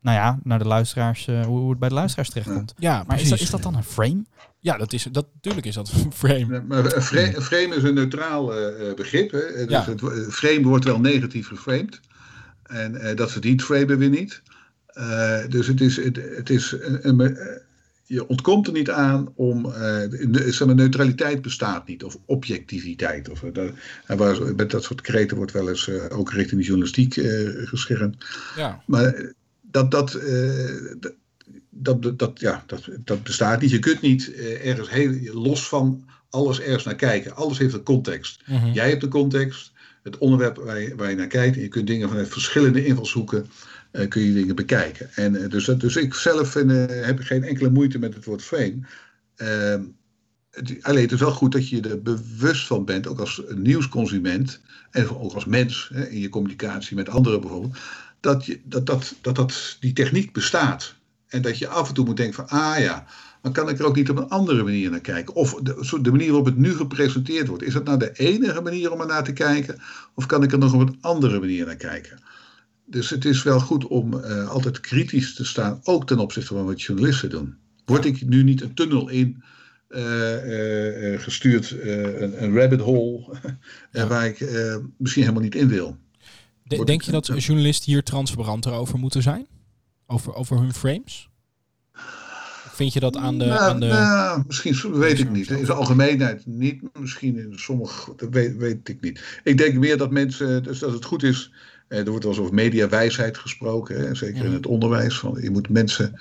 nou ja, naar de luisteraars, eh, hoe het bij de luisteraars terechtkomt. Ja, Maar precies. is dat, is dat dan een frame? Ja, dat is, dat, natuurlijk is dat een frame. Ja, Maar een fra- een frame is een neutraal eh, eh, begrip. Hè. Dus Ja. het frame wordt wel negatief geframed. En eh, dat verdient framen weer niet. Eh, dus het is, het, het is een, een- je ontkomt er niet aan om. eh, de- zeg maar, neutraliteit bestaat niet. Of objectiviteit. Of, dat, en waar, met dat soort kreten wordt wel eens eh, ook richting de journalistiek eh geschermd. Ja, Maar dat, dat, eh, dat, dat, dat, ja, dat, dat bestaat niet. Je kunt niet eh, ergens heel, los van alles ergens naar kijken. Alles heeft een context. Mhm. Jij hebt de context, het onderwerp waar je, waar je naar kijkt. En je kunt dingen vanuit verschillende invalshoeken eh, kun je dingen bekijken. En, dus, dat, dus ik zelf eh, heb geen enkele moeite met het woord frame. Ehm, het, alleen het is wel goed dat je er bewust van bent, ook als nieuwsconsument en ook als mens hè, in je communicatie met anderen bijvoorbeeld, dat, je, dat, dat, dat, dat die techniek bestaat. En dat je af en toe moet denken van, ah ja, dan kan ik er ook niet op een andere manier naar kijken. Of de, de manier waarop het nu gepresenteerd wordt, is dat nou de enige manier om er naar te kijken? Of kan ik er nog op een andere manier naar kijken? Dus het is wel goed om eh, altijd kritisch te staan, ook ten opzichte van wat journalisten doen. Word ik nu niet een tunnel in eh, eh, gestuurd, een, een rabbit hole, waar ik misschien helemaal niet in wil? De- denk je dat journalisten hier transparanter over moeten zijn? Over, over hun frames? Of vind je dat aan de... nou, aan de... nou, misschien weet ik niet. In de algemeenheid niet. Misschien in sommige. Dat weet, weet ik niet. Ik denk meer dat mensen. Dus dat het goed is. eh, Er wordt wel eens over mediawijsheid gesproken. Hè, zeker in het onderwijs. Van, je moet mensen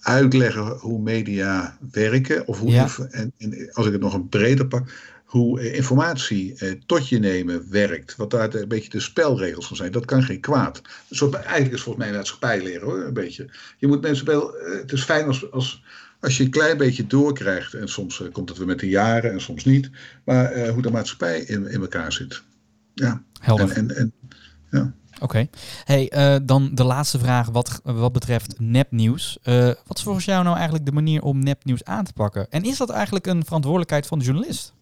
uitleggen hoe media werken. Of hoe, Ja. en, en als ik het nog een breder pak. Hoe eh, informatie eh, tot je nemen werkt. Wat daar een beetje de spelregels van zijn. Dat kan geen kwaad. Een soort, eigenlijk is volgens mij maatschappij leren hoor. Een beetje. Je moet mensen wel. eh, het is fijn als, als, als je een klein beetje doorkrijgt. En soms komt het weer met de jaren en soms niet. Maar hoe de maatschappij in, in elkaar zit. Ja. Helder. En, en, en Oké. Hey, dan de laatste vraag wat, wat betreft nepnieuws. Wat is volgens jou nou eigenlijk de manier om nepnieuws aan te pakken? En is dat eigenlijk een verantwoordelijkheid van de journalist?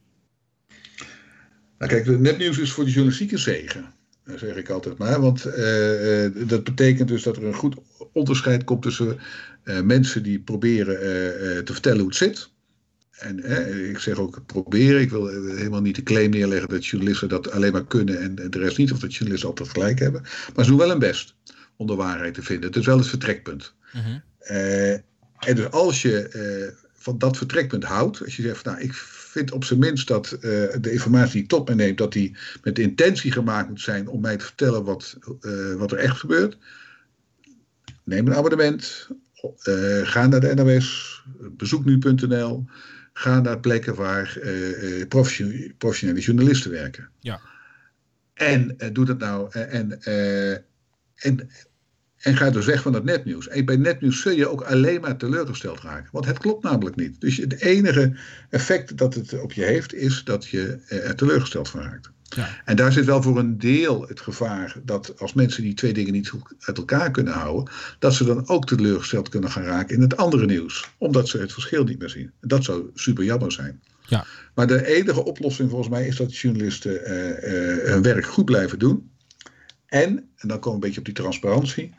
Nou kijk, de nepnieuws is voor de journalistieke zegen. eh, zeg ik altijd maar. Want eh, eh, dat betekent dus dat er een goed onderscheid komt tussen mensen die proberen te vertellen hoe het zit. En ik zeg ook proberen. Ik wil helemaal niet de claim neerleggen dat journalisten dat alleen maar kunnen en de rest niet. Of dat journalisten altijd gelijk hebben. Maar ze doen wel hun best om de waarheid te vinden. Het is wel het vertrekpunt. Mhm. En dus als je van dat vertrekpunt houdt, als je zegt, nou, ik vind op zijn minst dat eh, de informatie die ik tot me neemt, dat die met de intentie gemaakt moet zijn om mij te vertellen wat, eh, wat er echt gebeurt. Neem een abonnement, eh, ga naar de NOS, bezoek nu.nl, ga naar plekken waar profession- professionele journalisten werken. Ja. En doe dat nou. en, en, en ga dus weg van het netnieuws. En bij netnieuws zul je ook alleen maar teleurgesteld raken. Want het klopt namelijk niet. Dus het enige effect dat het op je heeft, is dat je eh, er teleurgesteld van raakt. Ja. En daar zit wel voor een deel het gevaar dat als mensen die twee dingen niet uit elkaar kunnen houden, dat ze dan ook teleurgesteld kunnen gaan raken in het andere nieuws. Omdat ze het verschil niet meer zien. En dat zou super jammer zijn. Ja. Maar de enige oplossing volgens mij is dat journalisten eh, eh, hun werk goed blijven doen. En, en dan komen we een beetje op die transparantie,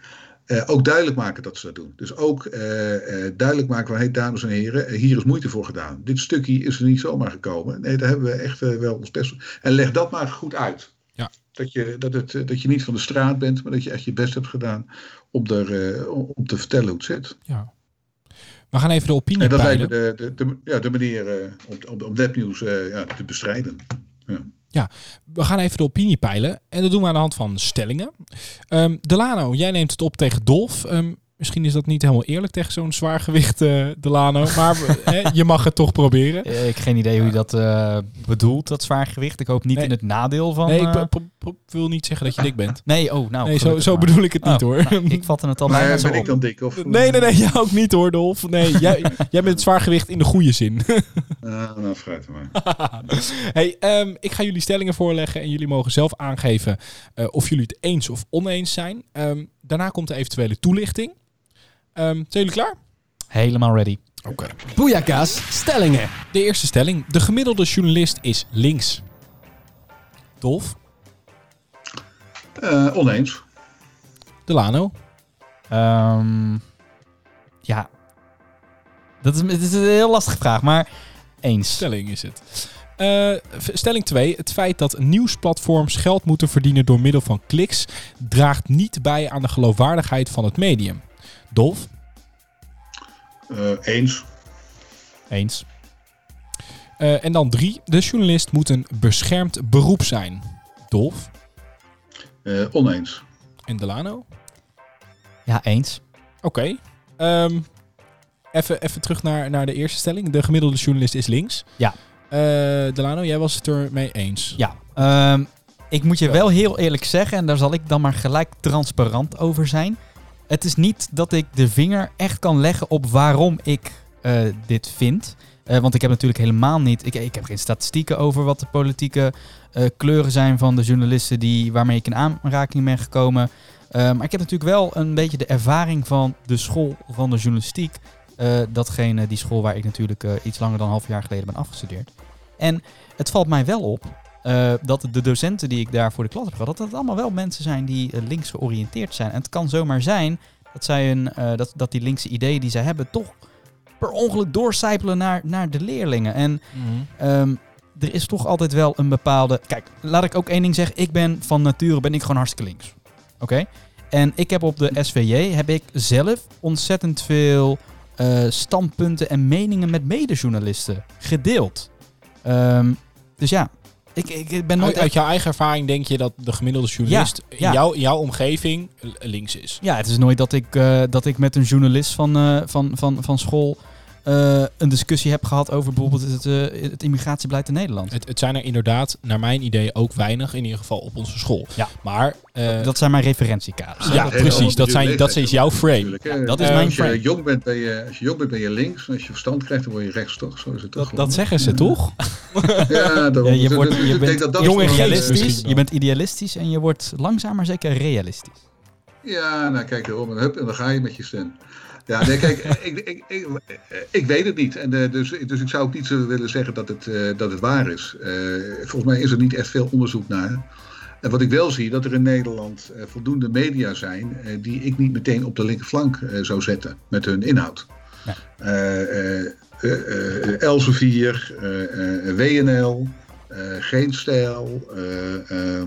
eh, ook duidelijk maken dat ze dat doen. Dus ook eh, eh, duidelijk maken van, hey, dames en heren, hier is moeite voor gedaan. Dit stukje is er niet zomaar gekomen. Nee, daar hebben we echt wel ons best En leg dat maar goed uit. Ja. Dat, je, dat, het, dat je niet van de straat bent, maar dat je echt je best hebt gedaan om, er, om te vertellen hoe het zit. Ja. We gaan even de opinie En dat lijkt me de, de, de, ja, de manier om, om, om nepnieuws ja, te bestrijden. Ja. We gaan even de opinie peilen. En dat doen we aan de hand van stellingen. Ehm, Delano, jij neemt het op tegen Dolf. Ehm, misschien is dat niet helemaal eerlijk tegen zo'n zwaargewicht eh Delano. Maar hè, je mag het toch proberen. Eh, ik heb geen idee hoe je dat eh, bedoelt, dat zwaargewicht. Ik hoop niet Nee. in het nadeel van... Nee, ik wil niet zeggen dat je dik bent. nee, oh, nou. nee, zo, bedoel ik het niet Oh, hoor. nou, ik vatte het al Maar bijna zo ben ik dan dik? Of, Nee, nee, nee, jij ook niet hoor, Dolf. Nee, jij, jij bent het zwaargewicht in de goede zin. Ah, nou, fruit maar. hey, ehm, ik ga jullie stellingen voorleggen en jullie mogen zelf aangeven eh, of jullie het eens of oneens zijn. Ehm, daarna komt de eventuele toelichting. Ehm, zijn jullie klaar? Helemaal ready. Oké. Boeiaka's stellingen. De eerste stelling. De gemiddelde journalist is links. Dolf, Eh, oneens. Delano, Ehm, ja. Dat is, het is een heel lastige vraag, maar eens. stelling is het. Eh, stelling 2. Het feit dat nieuwsplatforms geld moeten verdienen door middel van kliks draagt niet bij aan de geloofwaardigheid van het medium. Dolf, Eh, eens. Eens. Eh, en dan drie. De journalist moet een beschermd beroep zijn. Dolf Eh, oneens. en Delano. Ja, eens. Oké. Ehm, even, even terug naar, naar de eerste stelling. De gemiddelde journalist is links. Ja. Eh, Delano, jij was het er mee eens. Ja. Ehm, ik moet je wel heel eerlijk zeggen, en daar zal ik dan maar gelijk transparant over zijn. Het is niet dat ik de vinger echt kan leggen op waarom ik eh, dit vind. Eh, want ik heb natuurlijk helemaal niet. Ik, ik heb geen statistieken over wat de politieke eh, kleuren zijn van de journalisten die, waarmee ik in aanraking ben gekomen. Maar ik heb natuurlijk wel een beetje de ervaring van de school van de journalistiek. Datgene, die school waar ik natuurlijk iets langer dan een half jaar geleden ben afgestudeerd. En het valt mij wel op eh, dat de docenten die ik daar voor de klas heb gehad, dat het allemaal wel mensen zijn die eh, links georiënteerd zijn. En het kan zomaar zijn dat, zij een, eh, dat, dat die linkse ideeën die zij hebben toch per ongeluk doorcijpelen naar, naar de leerlingen. En ehm, er is toch altijd wel een bepaalde... Kijk, laat ik ook één ding zeggen. Ik ben van nature ben ik gewoon hartstikke links. Oké? En ik heb op de SVJ heb ik zelf ontzettend veel standpunten en meningen met medejournalisten gedeeld. Ehm, dus ja, ik, ik, ben nooit Uit, uit jouw eigen ervaring denk je dat de gemiddelde journalist in, ja. jouw, in jouw omgeving links is. Ja, het is nooit dat ik, eh, dat ik met een journalist van, eh, van, van, van school eh, een discussie heb gehad over bijvoorbeeld het, eh, het immigratiebeleid in Nederland. Het, het zijn er inderdaad, naar mijn idee, ook weinig. In ieder geval op onze school. Ja. Maar eh, dat zijn mijn referentiekaders. Ja, Dat precies. Dat, zijn, dat is jouw frame. dat is mijn als frame. Je jong bent, ben je, als je jong bent, ben je links. En als je verstand krijgt, dan word je rechts, toch? Zo is het toch? Dat, dat zeggen ze toch? Ja, daarom. Ja, je, Dus- wordt, dus je ik denk bent dat dat misschien wel. je bent idealistisch en je wordt langzaam maar zeker realistisch. Ja, nou kijk, daarom. En, hup, en dan ga je met je stem. Ja, nee, kijk, ik, ik, ik, ik weet het niet. En, eh, dus, dus ik zou ook niet zo willen zeggen dat het, eh, dat het waar is. Eh, volgens mij is er niet echt veel onderzoek naar. En wat ik wel zie, dat er in Nederland eh, voldoende media zijn eh, die ik niet meteen op de linkerflank eh, zou zetten met hun inhoud. Ja. Eh, eh, eh, eh, Elsevier, eh, eh, WNL, eh, Geen Stijl, eh, eh,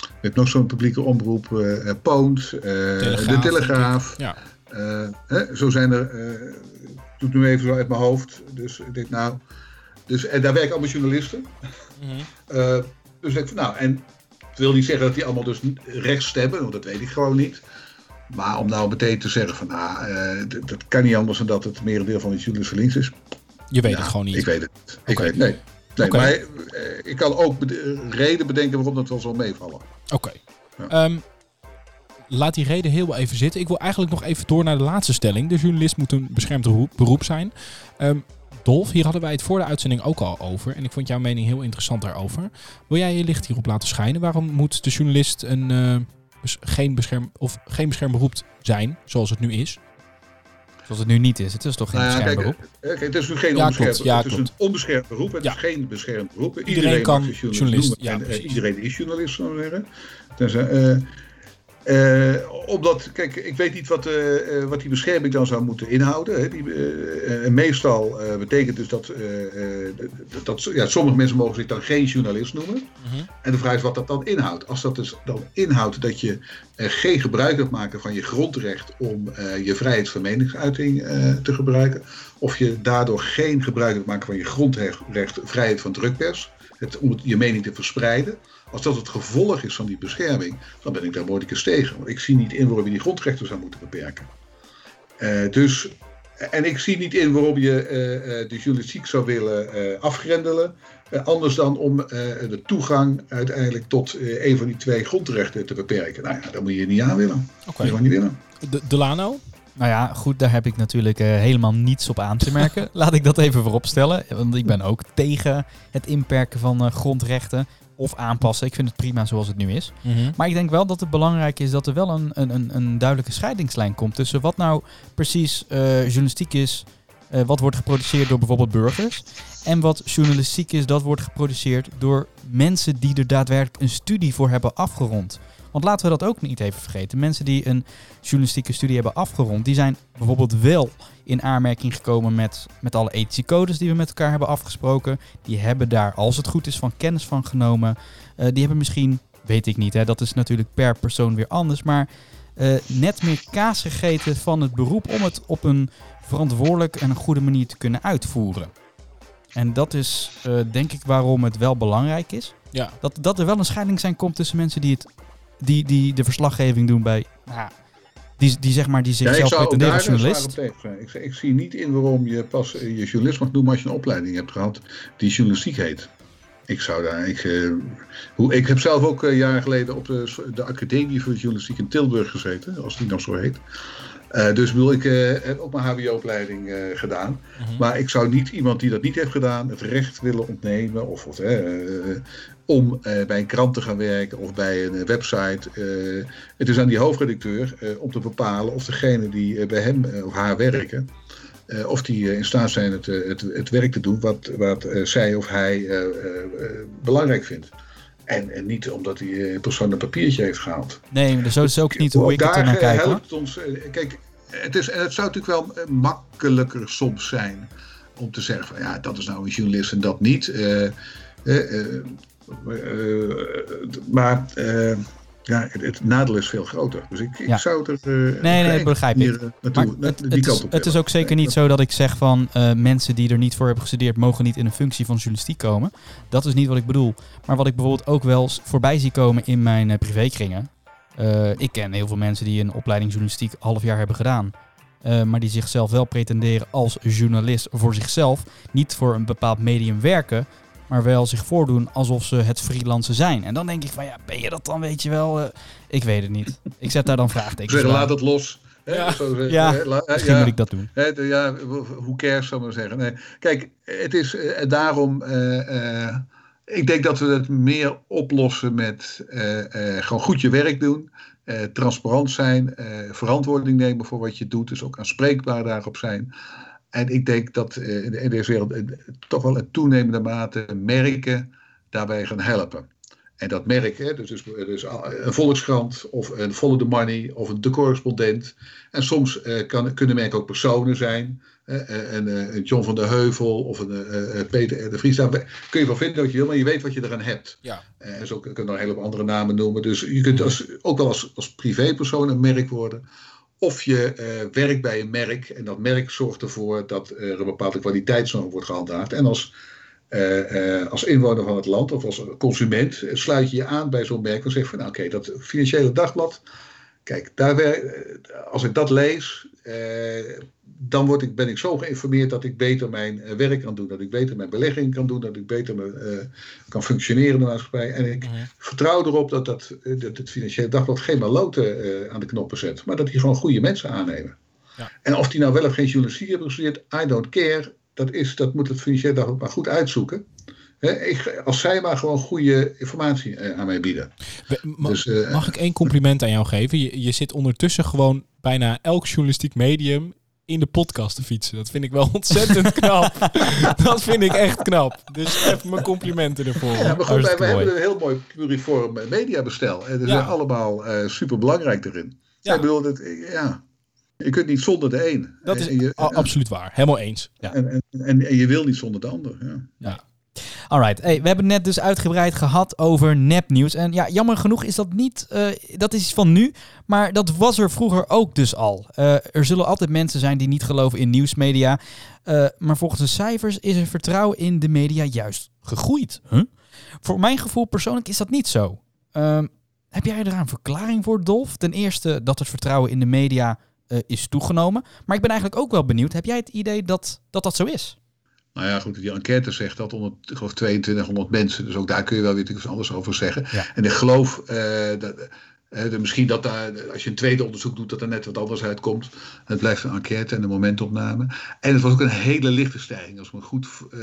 je hebt nog zo'n publieke omroep, eh eh, Poont, eh, De Telegraaf. Ja. Eh, hè, zo zijn er, eh doe het nu even zo uit mijn hoofd. Dus ik denk nou, dus, en daar werken allemaal journalisten. Mhm. Eh, dus ik van nou, en het wil niet zeggen dat die allemaal dus rechts stemmen, want dat weet ik gewoon niet. Maar om nou meteen te zeggen van nou, dat kan niet anders dan dat het merendeel van de journalisten links is. Je weet Ja, het gewoon niet. Ik weet het. Ik weet nee. Nee, maar ik kan ook reden bedenken waarom dat wel zal meevallen. Oké. Ja. Ehm, laat die reden heel even zitten. Ik wil eigenlijk nog even door naar de laatste stelling. De journalist moet een beschermd beroep- beroep zijn. Ehm, Dolf, hier hadden wij het voor de uitzending ook al over. En ik vond jouw mening heel interessant daarover. Wil jij je licht hierop laten schijnen? Waarom moet de journalist een, eh, geen, bescherm, of geen beschermd beroep zijn, zoals het nu is? Zoals het nu niet is. Het is toch geen Nou ja, beschermd kijk, beroep? eh, kijk, het is geen Ja, onbeschermd klopt. Ja, Het is klopt. een onbeschermd beroep. Het Ja. is geen beschermd beroep. Iedereen kan journalist, noemen. ja, en, precies. iedereen is journalist, zou ik zeggen. Dus, eh, omdat, kijk, ik weet niet wat, eh, eh, wat die bescherming dan zou moeten inhouden. Hè. Die, meestal betekent dus dat, dat, ja, sommige mensen mogen zich dan geen journalist noemen. En de vraag is wat dat dan inhoudt. Als dat dus dan inhoudt dat je geen gebruik wilt maken van je grondrecht om je vrijheid van meningsuiting te gebruiken, of je daardoor geen gebruik wilt maken van je grondrecht, vrijheid van drukpers, het, om je mening te verspreiden. Als dat het gevolg is van die bescherming, dan ben ik daar moordicus tegen. Want ik zie niet in waarom je die grondrechten zou moeten beperken. Eh, dus, en ik zie niet in waarom je eh, eh, de journalistiek zou willen eh, afgrendelen. Anders dan om eh, de toegang uiteindelijk tot eh, een van die twee grondrechten te beperken. Nou ja, dat moet je niet aan willen. Oké. Dat moet je niet willen. De, Delano? Nou ja, goed, daar heb ik natuurlijk eh, helemaal niets op aan te merken. Laat ik dat even vooropstellen. Want ik ben ook tegen het inperken van eh, grondrechten of aanpassen. Ik vind het prima zoals het nu is. Maar ik denk wel dat het belangrijk is dat er wel een, een, een, een duidelijke scheidingslijn komt tussen wat nou precies eh, journalistiek is, eh, wat wordt geproduceerd door bijvoorbeeld burgers, en wat journalistiek is, dat wordt geproduceerd door mensen die er daadwerkelijk een studie voor hebben afgerond. Want laten we dat ook niet even vergeten. Mensen die een journalistieke studie hebben afgerond, die zijn bijvoorbeeld wel in aanmerking gekomen met, met alle ethische codes die we met elkaar hebben afgesproken. Die hebben daar, als het goed is, van kennis van genomen. Eh, die hebben misschien, weet ik niet, hè, dat is natuurlijk per persoon weer anders, maar eh, net meer kaas gegeten van het beroep om het op een verantwoordelijk en een goede manier te kunnen uitvoeren. En dat is eh, denk ik waarom het wel belangrijk is. Ja. Dat, dat er wel een scheiding zijn komt tussen mensen die, het, die, die de verslaggeving doen bij. Nou, ja, die, die zeg maar die Ja, zichzelf ook pretenderen als zwaar journalist. Ik, ik zie niet in waarom je pas eh, je journalist mag noemen als je een opleiding hebt gehad die journalistiek heet. Ik zou daar. Ik, eh, hoe, ik heb zelf ook eh, jaren geleden op de, de Academie voor Journalistiek in Tilburg gezeten, als die nog zo heet. Eh, dus bedoel, ik eh, heb ook mijn HBO-opleiding eh, gedaan. Maar ik zou niet iemand die dat niet heeft gedaan het recht willen ontnemen. Of, of, eh, om eh, bij een krant te gaan werken of bij een eh, website. Eh, het is aan die hoofdredacteur om te bepalen of degene die bij hem of haar werken. of die in staat zijn het, het, het werk te doen wat, wat zij of hij belangrijk vindt. En, en niet omdat die persoon een papiertje heeft gehaald. Nee, maar zo is ook niet hoe ik Daar er naar kijk. hoor. helpt ons. Kijk, het, is, het zou natuurlijk wel makkelijker soms zijn om te zeggen van ja, dat is nou een journalist en dat niet. Maar eh, ja, het, het nadeel is veel groter. Dus ik, ik Ja. zou er. eh, nee, een begrijp ik. eh, naartoe- Maar na- het, het, is, het ook zeker niet zo dat ik zeg van eh, mensen die er niet voor hebben gestudeerd mogen niet in een functie van journalistiek komen. Dat is niet wat ik bedoel. Maar wat ik bijvoorbeeld ook wel voorbij zie komen in mijn eh, privékringen. Eh, ik ken heel veel mensen die een opleiding journalistiek half jaar hebben gedaan. Eh, maar die zichzelf wel pretenderen als journalist voor zichzelf. Niet voor een bepaald medium werken. Maar wel zich voordoen alsof ze het freelancen zijn. En dan denk ik van ja, ben je dat dan weet je wel? Eh, ik weet het niet. Ik zet daar dan vraagtekens bij. laat het los. Hè, Ja. zo Ja, la- eh, Misschien ja. moet ik dat doen. Hè, de- ja, hoe cares, zou ik maar zeggen. Nee. Kijk, het is eh, daarom. eh, eh, ik denk dat we het meer oplossen met eh, eh, gewoon goed je werk doen. eh, transparant zijn. eh, verantwoording nemen voor wat je doet. Dus ook aanspreekbaar daarop zijn. En ik denk dat eh, in de- in deze wereld eh, toch wel in toenemende mate merken daarbij gaan helpen. En dat merk, hè, dus, dus, dus een Volkskrant of een Follow the Money of een De Correspondent. En soms eh, kan, kunnen merken ook personen zijn. Uh, een, John van der Heuvel of een Peter de Vries. Daar kun je wel vinden wat je wil, maar je weet wat je eraan hebt. Ja. en zo kun je nog een hele andere namen noemen. Dus je kunt als, ook wel als, als privépersoon een merk worden. Of je werkt bij een merk en dat merk zorgt ervoor dat er een bepaalde kwaliteitsnorm wordt gehandhaafd. En als uh, als inwoner van het land of als consument sluit je je aan bij zo'n merk en zeg van nou, oké, dat financiële dagblad, kijk, daar, als ik dat lees, uh, dan word ik, ben ik zo geïnformeerd dat ik beter mijn werk kan doen, dat ik beter mijn belegging kan doen, dat ik beter me, kan functioneren in de maatschappij. En ik vertrouw erop dat, dat, dat het financiële dagblad geen maloten aan de knoppen zet, maar dat die gewoon goede mensen aannemen. Ja. En of die nou wel of geen journalistiek hebben gestudeerd, I don't care dat, is, dat moet het financieel dagblad maar goed uitzoeken. Ik, als zij maar gewoon goede informatie eh, aan mij bieden. We- ma- Dus, eh, Mag ik één compliment aan jou geven? Je, je zit ondertussen gewoon bijna elk journalistiek medium in de podcast te fietsen. Dat vind ik wel ontzettend knap. dat vind ik echt knap. Dus even mijn complimenten ervoor. ja, maar goed, wij, hartstikke wij mooi. hebben een heel mooi pluriform eh, mediabestel. En dat Ja. is allemaal eh, super belangrijk erin. Ja. Ik bedoel, dat, ja, je kunt niet zonder de een. Dat is je, absoluut waar. Helemaal eens. Ja. en, en, en, en je wil niet zonder de ander. Ja. Alright, hey, we hebben het net dus uitgebreid gehad over nepnieuws. En ja, jammer genoeg is dat niet, eh, dat is iets van nu, maar dat was er vroeger ook dus al. Eh, er zullen altijd mensen zijn die niet geloven in nieuwsmedia. Eh, maar volgens de cijfers is er vertrouwen in de media juist gegroeid. Voor mijn gevoel persoonlijk is dat niet zo. Ehm, heb jij daar een verklaring voor, Dolf? Ten eerste dat het vertrouwen in de media is toegenomen. Maar ik ben eigenlijk ook wel benieuwd. Heb jij het idee dat dat, dat zo is? Nou ja, goed, die enquête zegt dat onder ik geloof 2200 mensen. Dus ook daar kun je wel weer iets anders over zeggen. Ja. En ik geloof eh, dat. eh, de- misschien dat daar, als je een tweede onderzoek doet, dat er net wat anders uitkomt. Het blijft een enquête en een momentopname. En het was ook een hele lichte stijging. Als ik me goed eh,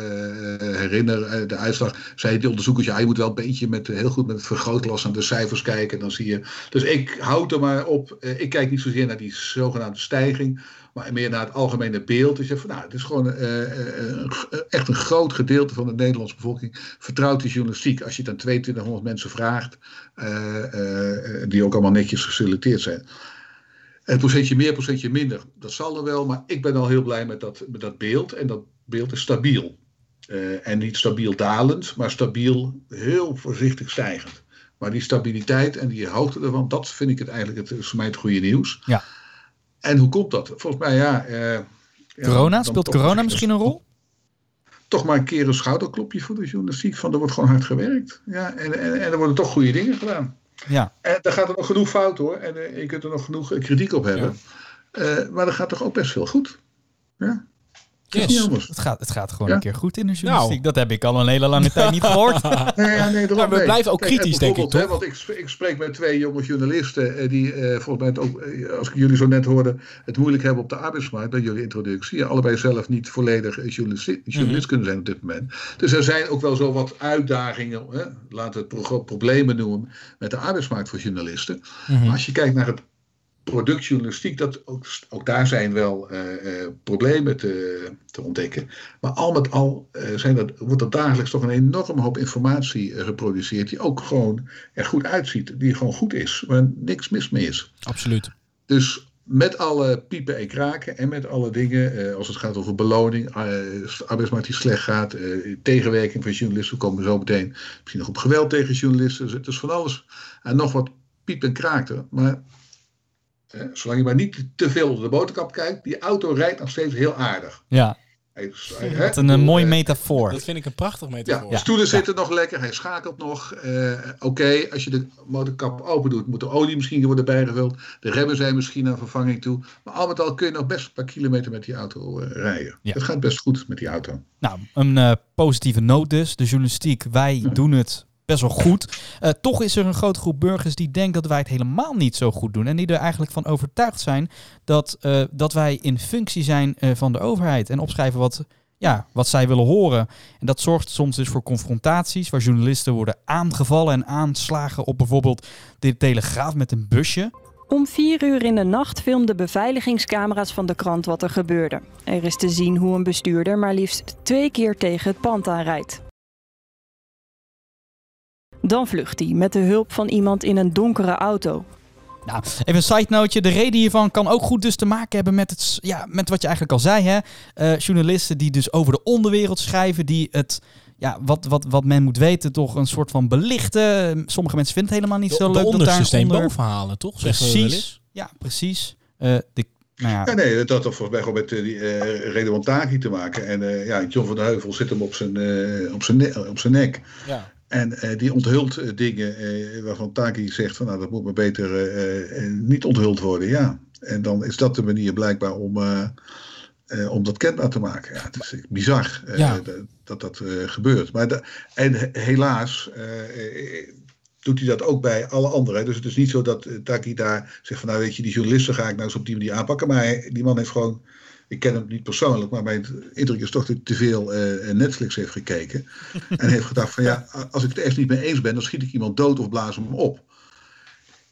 herinner, de uitslag, zei die onderzoekers, ja, je moet wel een beetje met, heel goed met het vergrootglas naar de cijfers kijken. Dan zie je. Dus ik houd er maar op. ik kijk niet zozeer naar die zogenaamde stijging maar meer naar het algemene beeld. Dus je zegt van nou, het is gewoon eh, eh, g- echt een groot gedeelte van de Nederlandse bevolking vertrouwt de journalistiek. Als je aan 2200 mensen vraagt, eh, eh, die ook allemaal netjes geselecteerd zijn. Een procentje meer, procentje minder, dat zal er wel. Maar ik ben al heel blij met dat, met dat beeld. En dat beeld is stabiel. Eh, en niet stabiel dalend, maar stabiel heel voorzichtig stijgend. Maar die stabiliteit en die hoogte ervan, dat vind ik het eigenlijk het, voor mij het goede nieuws. Ja. En hoe komt dat? Volgens mij, ja. eh, Corona? Speelt corona misschien een rol? Toch maar een keer een schouderklopje voor de journalistiek. Van er wordt gewoon hard gewerkt. Ja, en, en, en er worden toch goede dingen gedaan. Ja. En daar gaat er nog genoeg fout hoor. En eh, je kunt er nog genoeg kritiek op hebben. Eh, maar er gaat toch ook best veel goed. Ja. Niet Yes. anders. Het gaat, het gaat gewoon Ja. een keer goed in de journalistiek. Nou. Dat heb ik al een hele lange tijd niet gehoord. Nee, nee, Maar we blijven ook Kijk, kritisch, denk ik, hè, toch? Want ik, ik spreek met twee jonge journalisten. eh, die eh, volgens mij, het ook, eh, als ik jullie zo net hoorde. het moeilijk hebben op de arbeidsmarkt. bij jullie introductie. Allebei zelf niet volledig eh, journalist, journalist Mhm. kunnen zijn op dit moment. Dus er zijn ook wel zo wat uitdagingen. Hè, laten we het pro- problemen noemen. met de arbeidsmarkt voor journalisten. Mhm. Maar als je kijkt naar het productjournalistiek, dat ook, ook daar zijn wel eh, eh, problemen te, te ontdekken. Maar al met al eh, zijn dat, wordt er dagelijks toch een enorme hoop informatie geproduceerd, die ook gewoon er goed uitziet, die gewoon goed is, waar niks mis mee is. Absoluut. Dus met alle piepen en kraken en met alle dingen, als het gaat over beloning, arbeidsmarkt die slecht gaat, tegenwerking van journalisten, we komen zo meteen misschien nog op geweld tegen journalisten. Dus het is van alles en nog wat piep en kraakte. Maar zolang je maar niet te veel onder de boterkap kijkt, die auto rijdt nog steeds heel aardig. Ja, Hij, hij- hè, wat een eh, mooie eh, metafoor. Dat vind ik een prachtig metafoor. ja, stoelen zitten nog lekker, hij schakelt nog. Eh, Oké, als je de motorkap open doet, moet de olie misschien worden bijgevuld. De remmen zijn misschien aan vervanging toe. Maar al met al kun je nog best een paar kilometer met die auto eh, rijden. Ja. Het gaat best goed met die auto. Nou, een eh, positieve noot dus. De journalistiek, wij doen het best wel goed. Eh, toch is er een grote groep burgers die denkt dat wij het helemaal niet zo goed doen. En die er eigenlijk van overtuigd zijn dat, eh, dat wij in functie zijn eh, van de overheid. En opschrijven wat, ja, wat zij willen horen. En dat zorgt soms dus voor confrontaties waar journalisten worden aangevallen en aanslagen op bijvoorbeeld de Telegraaf met een busje. Om vier uur in de nacht filmden beveiligingscamera's van de krant wat er gebeurde. Er is te zien hoe een bestuurder maar liefst twee keer tegen het pand aanrijdt. Dan vlucht hij met de hulp van iemand in een donkere auto. Nou, even een side noteje. De reden hiervan kan ook goed dus te maken hebben met, het, ja, met wat je eigenlijk al zei. Hè? Eh, journalisten die dus over de onderwereld schrijven, die het, ja, wat, wat, wat men moet weten, toch een soort van belichten. Sommige mensen vinden het helemaal niet De, zo de leuk dat onderste daar steen onder... boven halen, toch? Precies. Ja, precies. Eh, de, nou ja, Ja, nee, dat had volgens mij gewoon met eh, die uh, te maken. En eh, ja, John van der Heuvel zit hem op zijn, eh, op zijn, ne- op zijn nek. Ja. En eh, die onthult eh, dingen eh, waarvan Taki zegt van nou dat moet maar beter niet onthuld worden. Ja. En dan is dat de manier blijkbaar om, om dat kenbaar te maken. Ja, het is bizar Ja. dat dat, gebeurt. Maar en he- helaas doet hij dat ook bij alle anderen. Dus het is niet zo dat Taki daar zegt van nou weet je die journalisten ga ik nou eens op die manier aanpakken. Maar die man heeft gewoon ik ken hem niet persoonlijk, maar mijn indruk is toch dat hij te veel eh, Netflix heeft gekeken. en heeft gedacht van ja, als ik het echt niet mee eens ben, dan schiet ik iemand dood of blaas hem op.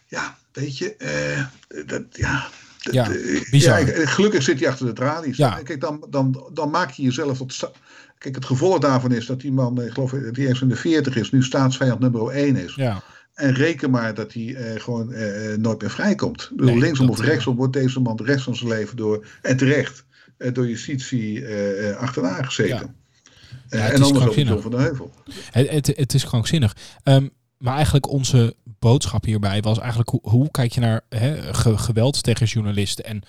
Ja, weet je, eh, dat, ja, Ja, eh, bizar. ja, gelukkig zit hij achter de tralies. Ja. Kijk, dan, dan, dan maak je jezelf tot... Kijk, het gevolg daarvan is dat die man, eh, ik geloof dat hij eerst in de 40 is, nu staatsvijand nummer 1 is. Ja. En reken maar dat hij eh, gewoon eh, nooit meer vrijkomt. Nee, linksom of eh, rechtsom wordt deze man de rest van zijn leven door, en terecht, eh, door justitie eh, eh, achterna gezeten. Ja. Eh, Ja, het en is anders ook van de Heuvel. Het, het, het is krankzinnig. Ehm, maar eigenlijk onze boodschap hierbij was eigenlijk hoe, hoe kijk je naar geweld tegen journalisten en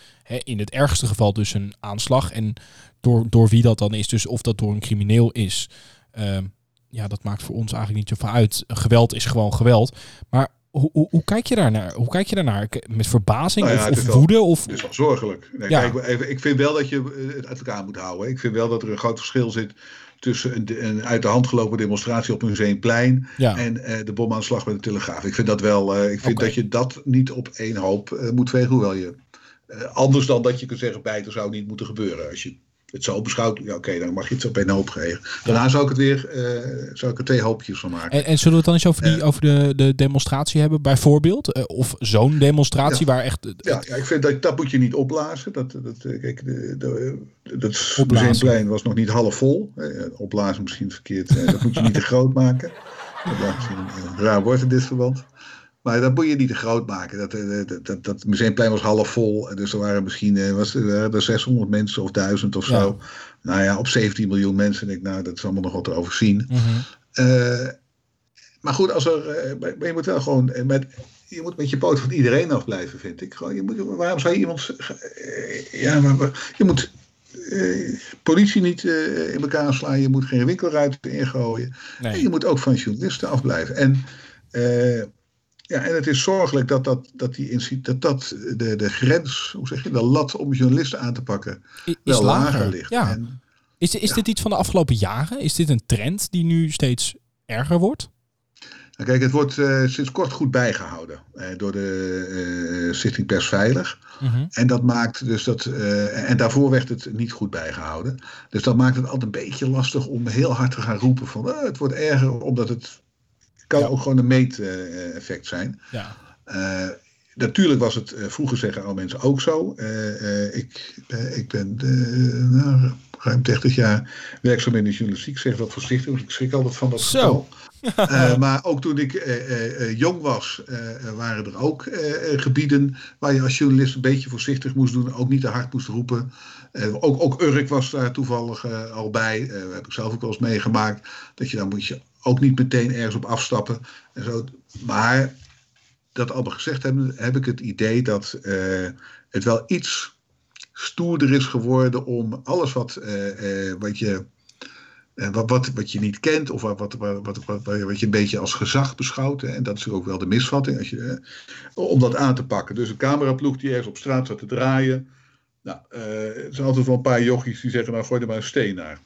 in het ergste geval dus een aanslag en door, door wie dat dan is, dus of dat door een crimineel is, ehm, ja, dat maakt voor ons eigenlijk niet zoveel uit. Geweld is gewoon geweld. Maar hoe, hoe, hoe kijk je daarnaar? Hoe kijk je daarnaar? Met verbazing Nou ja, of, wel- woede? Of, Het is wel zorgelijk. Nee, Ja. kijk, even, ik vind wel dat je eh, het uit elkaar moet houden. Ik vind wel dat er een groot verschil zit tussen een, een uit de hand gelopen demonstratie op Museumplein Ja. en eh, de bomaanslag bij de Telegraaf. Ik vind dat wel. eh, ik vind dat je dat niet op één hoop eh, moet vegen. Hoewel je. anders dan dat je kunt zeggen, beide zou niet moeten gebeuren. Als je het zo beschouwt, ja, oké, dan mag je het op één hoop geven. Daarna zou ik het weer eh, zou ik er twee hoopjes van maken. en, en zullen we het dan eens over, die, over de, de demonstratie hebben, bijvoorbeeld? Eh, of zo'n demonstratie waar echt... Ja, ja, ik vind dat dat moet je niet opblazen. Dat, dat, eh, kijk, de, de, dat museumplein was nog niet half vol. Eh, Opblazen misschien verkeerd. eh, Dat moet je niet te groot maken. Ja, misschien een, een raar woord in dit verband. Maar dat moet je niet te groot maken. Dat, eh, dat, dat, dat museumplein was half vol. Dus er waren misschien eh, was, er waren er 600 mensen of 1000 of zo. Nou ja, op 17 miljoen mensen. Denk ik, nou, dat is allemaal nog wat te overzien. Mhm. Eh, maar goed, als er, maar je moet wel gewoon met, je moet met je poot van iedereen af blijven, vind ik. Gewoon, je moet, waarom zou je iemand, ja, maar, je moet eh, politie niet eh, in elkaar slaan, je moet geen winkelruiten ingooien. Nee. En je moet ook van journalisten afblijven. En, eh, ja, en het is zorgelijk dat, dat, dat, die dat, dat de, de grens, hoe zeg je, de lat om journalisten aan te pakken, is wel lager, lager. ligt. Ja. En, Is, is dit iets van de afgelopen jaren? Is dit een trend die nu steeds erger wordt? Nou, kijk, het wordt eh, sinds kort goed bijgehouden eh, door de eh, Stichting Pers Veilig. Mhm. En dat maakt dus dat. en daarvoor werd het niet goed bijgehouden. Dus dat maakt het altijd een beetje lastig om heel hard te gaan roepen van het wordt erger, omdat het kan ook gewoon een meet-effect zijn. Ja. Eh, natuurlijk was het eh, vroeger zeggen al mensen ook zo. Eh, ik, ik ben nou, ruim 30 jaar werkzaam in de journalistiek. Ik zeg dat voorzichtig, want ik schrik altijd van dat Zo. getal. Maar ook toen ik jong was, waren er ook gebieden waar je als journalist een beetje voorzichtig moest doen. Ook niet te hard moest roepen. Ook, ook Urk was daar toevallig al bij. Heb ik zelf ook wel eens meegemaakt. Dat je dan moet je ook niet meteen ergens op afstappen. En zo. Maar dat allemaal gezegd hebben, heb ik het idee dat eh, het wel iets stoerder is geworden om alles wat, eh, eh, wat je. Wat, wat, wat je niet kent of wat, wat, wat, wat, wat, je een beetje als gezag beschouwt. Hè, en dat is ook wel de misvatting. Als je, om dat aan te pakken. Dus een cameraploeg die ergens op straat zat te draaien. Nou, er zijn altijd wel een paar jochies die zeggen, nou gooi er maar een steen naar.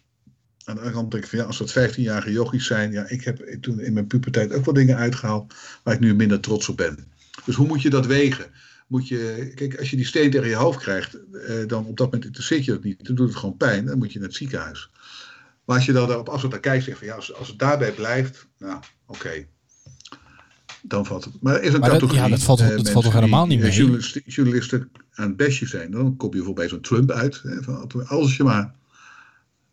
Aan de andere kant denk ik van ja, als dat 15-jarige jochies zijn. Ja, ik heb toen in mijn puberteit ook wel dingen uitgehaald waar ik nu minder trots op ben. Dus hoe moet je dat wegen? Moet je, kijk, als je die steen tegen je hoofd krijgt, eh, dan op dat moment interesseert je het niet. Dan doet het gewoon pijn. Dan moet je naar het ziekenhuis. Maar als je dan op afstand naar kijkt, zeg van ja, als, als het daarbij blijft, nou, oké. Dan valt het. Maar er is een Maar dat- categorie. ja, dat valt eh, dat valt toch helemaal niet eh, mee? journalisten, journalisten aan het bestje zijn. Dan kom je bijvoorbeeld bij zo'n Trump uit. Hè, van, als je maar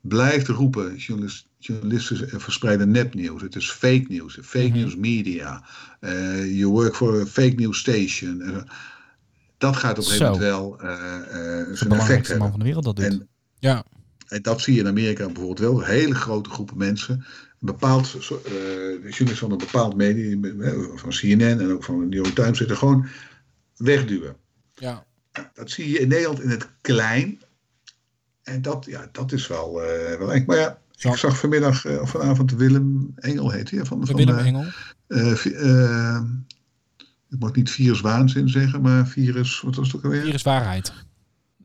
blijft roepen, journalis- journalisten verspreiden nepnieuws. Het is fake nieuws, fake Mhm. news media. Eh, you work for a fake news station. Eh, dat gaat op een gegeven moment wel eh, De zijn effect man van de wereld dat doet. En, Ja. en dat zie je in Amerika bijvoorbeeld wel. Hele grote groepen mensen. Bepaald, eh, journalisten van een bepaald medium, van CNN en ook van de New York Times, zitten gewoon wegduwen. Ja. Dat zie je in Nederland in het klein. En dat, ja, dat is wel, eh wel eng. Maar ja, ik zag vanmiddag of vanavond Willem Engel heet hij. Van, van, Willem eh, Engel. eh, eh, ik mag niet virus waanzin zeggen, maar virus, wat was het ook alweer? Virus waarheid.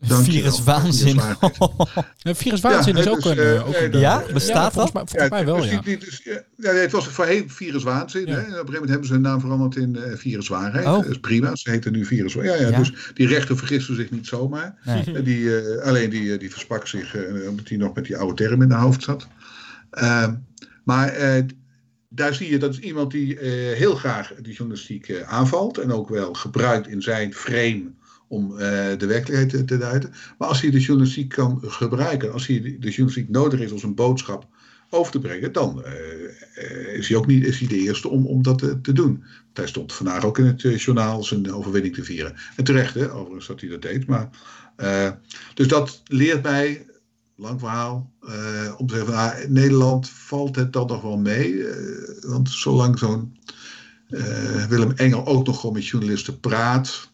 Dankjewel. Virus waanzin. Virus waarheid. Eh, Virus waanzin Ja, is hè, ook dus, een... eh, eh, Ja, bestaat ja, dat? volgens mij, volgens mij wel, dus ja. dus, ja, ja, nee, het was voorheen virus waanzin. Hè? Op een gegeven moment hebben ze hun naam veranderd in eh, virus waarheid. Oh. Dat is prima, ze heten nu virus Ja, ja. Dus die rechter vergissen zich niet zomaar. Die, eh, alleen die, die versprak zich eh, omdat hij nog met die oude term in de hoofd zat. Ehm, maar eh, daar zie je dat is iemand die eh, heel graag de journalistiek eh, aanvalt. En ook wel gebruikt in zijn frame om eh, de werkelijkheid te, duiden. Maar als hij de journalistiek kan gebruiken, als hij de, journalistiek nodig is als een boodschap over te brengen, dan eh, eh, is hij ook niet is hij de eerste om, om dat te, doen. Hij stond vandaag ook in het journaal zijn overwinning te vieren. En terecht, hè, overigens dat hij dat deed. Maar, dus dat leert mij, lang verhaal, om te zeggen, van, ah, Nederland valt het dan nog wel mee. want zolang zo'n Willem Engel ook nog gewoon met journalisten praat.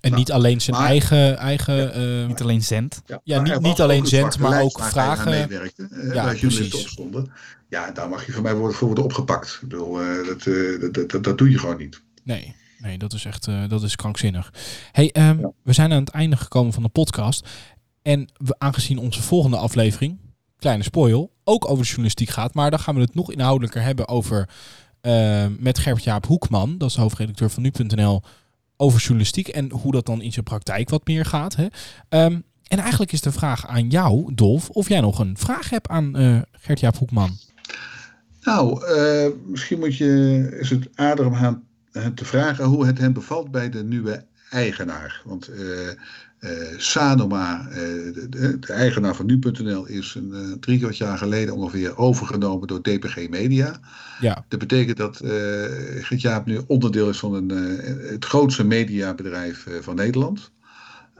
En Nou, niet alleen zijn maar- eigen... eigen eh, Niet alleen zend. Ja, niet- niet alleen zwarte maar ook vragen. meewerkte, Ja, waar journalisten precies. op stonden. Ja, daar mag je van mij worden, voor worden opgepakt. Ik bedoel, eh, dat, eh, dat, dat, dat, dat doe je gewoon niet. Nee, nee, dat is echt eh, dat is krankzinnig. Hey, ehm, we zijn aan het einde gekomen van de podcast. En we, aangezien onze volgende aflevering, kleine spoil, ook over de journalistiek gaat. Maar dan gaan we het nog inhoudelijker hebben over met Gert-Jaap Hoekman. Dat is de hoofdredacteur van nu.nl over journalistiek. En hoe dat dan in zijn praktijk wat meer gaat. Hè. Ehm, en eigenlijk is de vraag aan jou, Dolf, of jij nog een vraag hebt aan eh Gert-Jaap Hoekman. Nou, eh, misschien moet je, is het aardig om hem hem te vragen hoe het hem bevalt bij de nieuwe eigenaar. Want eh, eh, Sanoma, eh, de, de- de eigenaar van nu.nl, is een eh, drie kwart jaar geleden ongeveer overgenomen door DPG Media. Ja, Dat betekent dat eh Gert-Jaap nu onderdeel is van een, eh, het grootste mediabedrijf eh, van Nederland.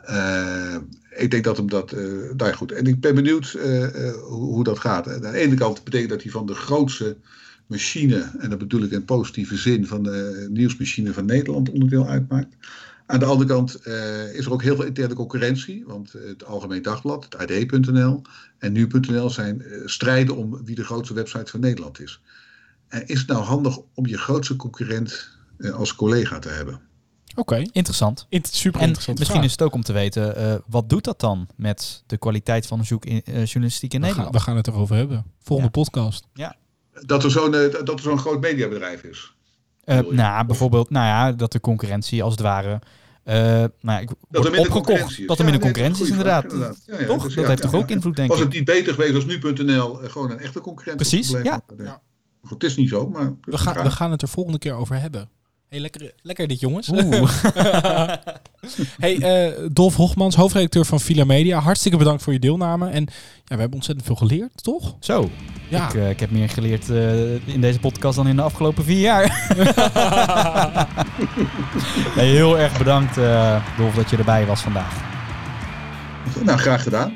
Eh, ik denk dat hem dat. eh nou ja, goed. En ik ben benieuwd eh, eh, hoe, hoe dat gaat. Aan de ene kant betekent dat hij van de grootste machine, en dat bedoel ik in positieve zin, van de nieuwsmachine van Nederland onderdeel uitmaakt. Aan de andere kant eh, is er ook heel veel interne concurrentie, want het Algemeen Dagblad, het AD.nl en Nu.nl zijn eh, strijden om wie de grootste website van Nederland is. En is het nou handig om je grootste concurrent eh, als collega te hebben? oké. Interessant. Int- Super En interessant. misschien is het ook om te weten, eh, wat doet dat dan met de kwaliteit van zoek in, eh, journalistiek in we, gaan, Nederland? we gaan het erover hebben. Volgende podcast. Dat er zo'n eh, dat er zo'n groot mediabedrijf is. Eh, nou, bijvoorbeeld, nou ja, dat de concurrentie als het ware. eh nou ja, ik, Dat er wordt minder opgekocht. concurrentie is. Dat er Ja, minder nee, dat is concurrentie is, inderdaad. vraag, inderdaad. Ja, ja, Toch? dus dat ja, heeft ja, toch ook ja. invloed, denk Was ik. het niet beter geweest als nu.nl eh, gewoon een echte concurrent was Precies, ja. Goed, het is niet zo, maar... We gaan, we gaan het er volgende keer over hebben. Hey, lekker, lekker dit jongens. Oeh. hey, eh, Dolf Hogmans, hoofdredacteur van Villa Media. Hartstikke bedankt voor je deelname. En ja, we hebben ontzettend veel geleerd, toch? Zo, Ja. ik, eh, ik heb meer geleerd eh, in deze podcast dan in de afgelopen vier jaar. heel erg bedankt, eh Dolf, dat je erbij was vandaag. Nou, graag gedaan.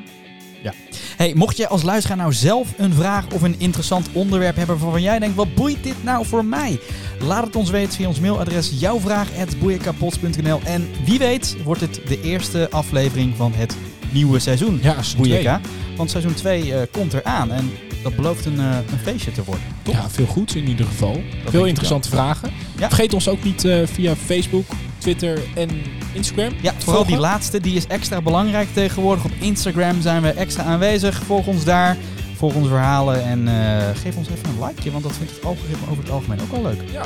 Hey, mocht je als luisteraar nou zelf een vraag of een interessant onderwerp hebben waarvan jij denkt, wat boeit dit nou voor mij? Laat het ons weten via ons mailadres jouwvraag.boeienkapots.nl En wie weet wordt het de eerste aflevering van het nieuwe seizoen. Ja, Boeieka. Want seizoen 2 eh, komt eraan en dat belooft een, eh, een feestje te worden. Toch? Ja, veel goeds in ieder geval. veel interessante vragen. Ja. Vergeet ons ook niet eh, via Facebook, Twitter en Instagram. Ja, vooral die laatste, die is extra belangrijk tegenwoordig. Op Instagram zijn we extra aanwezig. Volg ons daar, volg onze verhalen en eh, geef ons even een likeje, want dat vindt het algoritme over het algemeen ook wel leuk. Ja.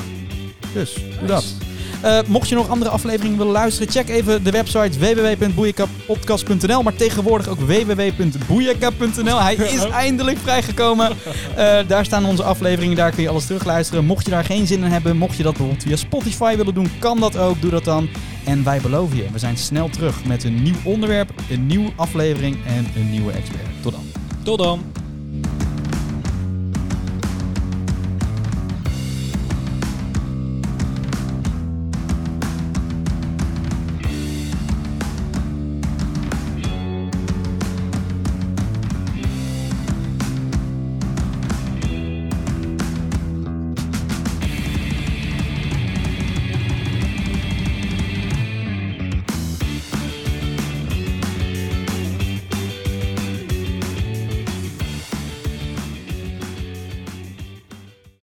Dus, doe dat. Eh, mocht je nog andere afleveringen willen luisteren, check even de website www.boeiekapodcast.nl, maar tegenwoordig ook www.boeieka.nl. Hij is eindelijk vrijgekomen. Eh, daar staan onze afleveringen, daar kun je alles terugluisteren. Mocht je daar geen zin in hebben, mocht je dat bijvoorbeeld via Spotify willen doen, kan dat ook. Doe dat dan. En wij beloven je, we zijn snel terug met een nieuw onderwerp, een nieuwe aflevering en een nieuwe expert. Tot dan. Tot dan.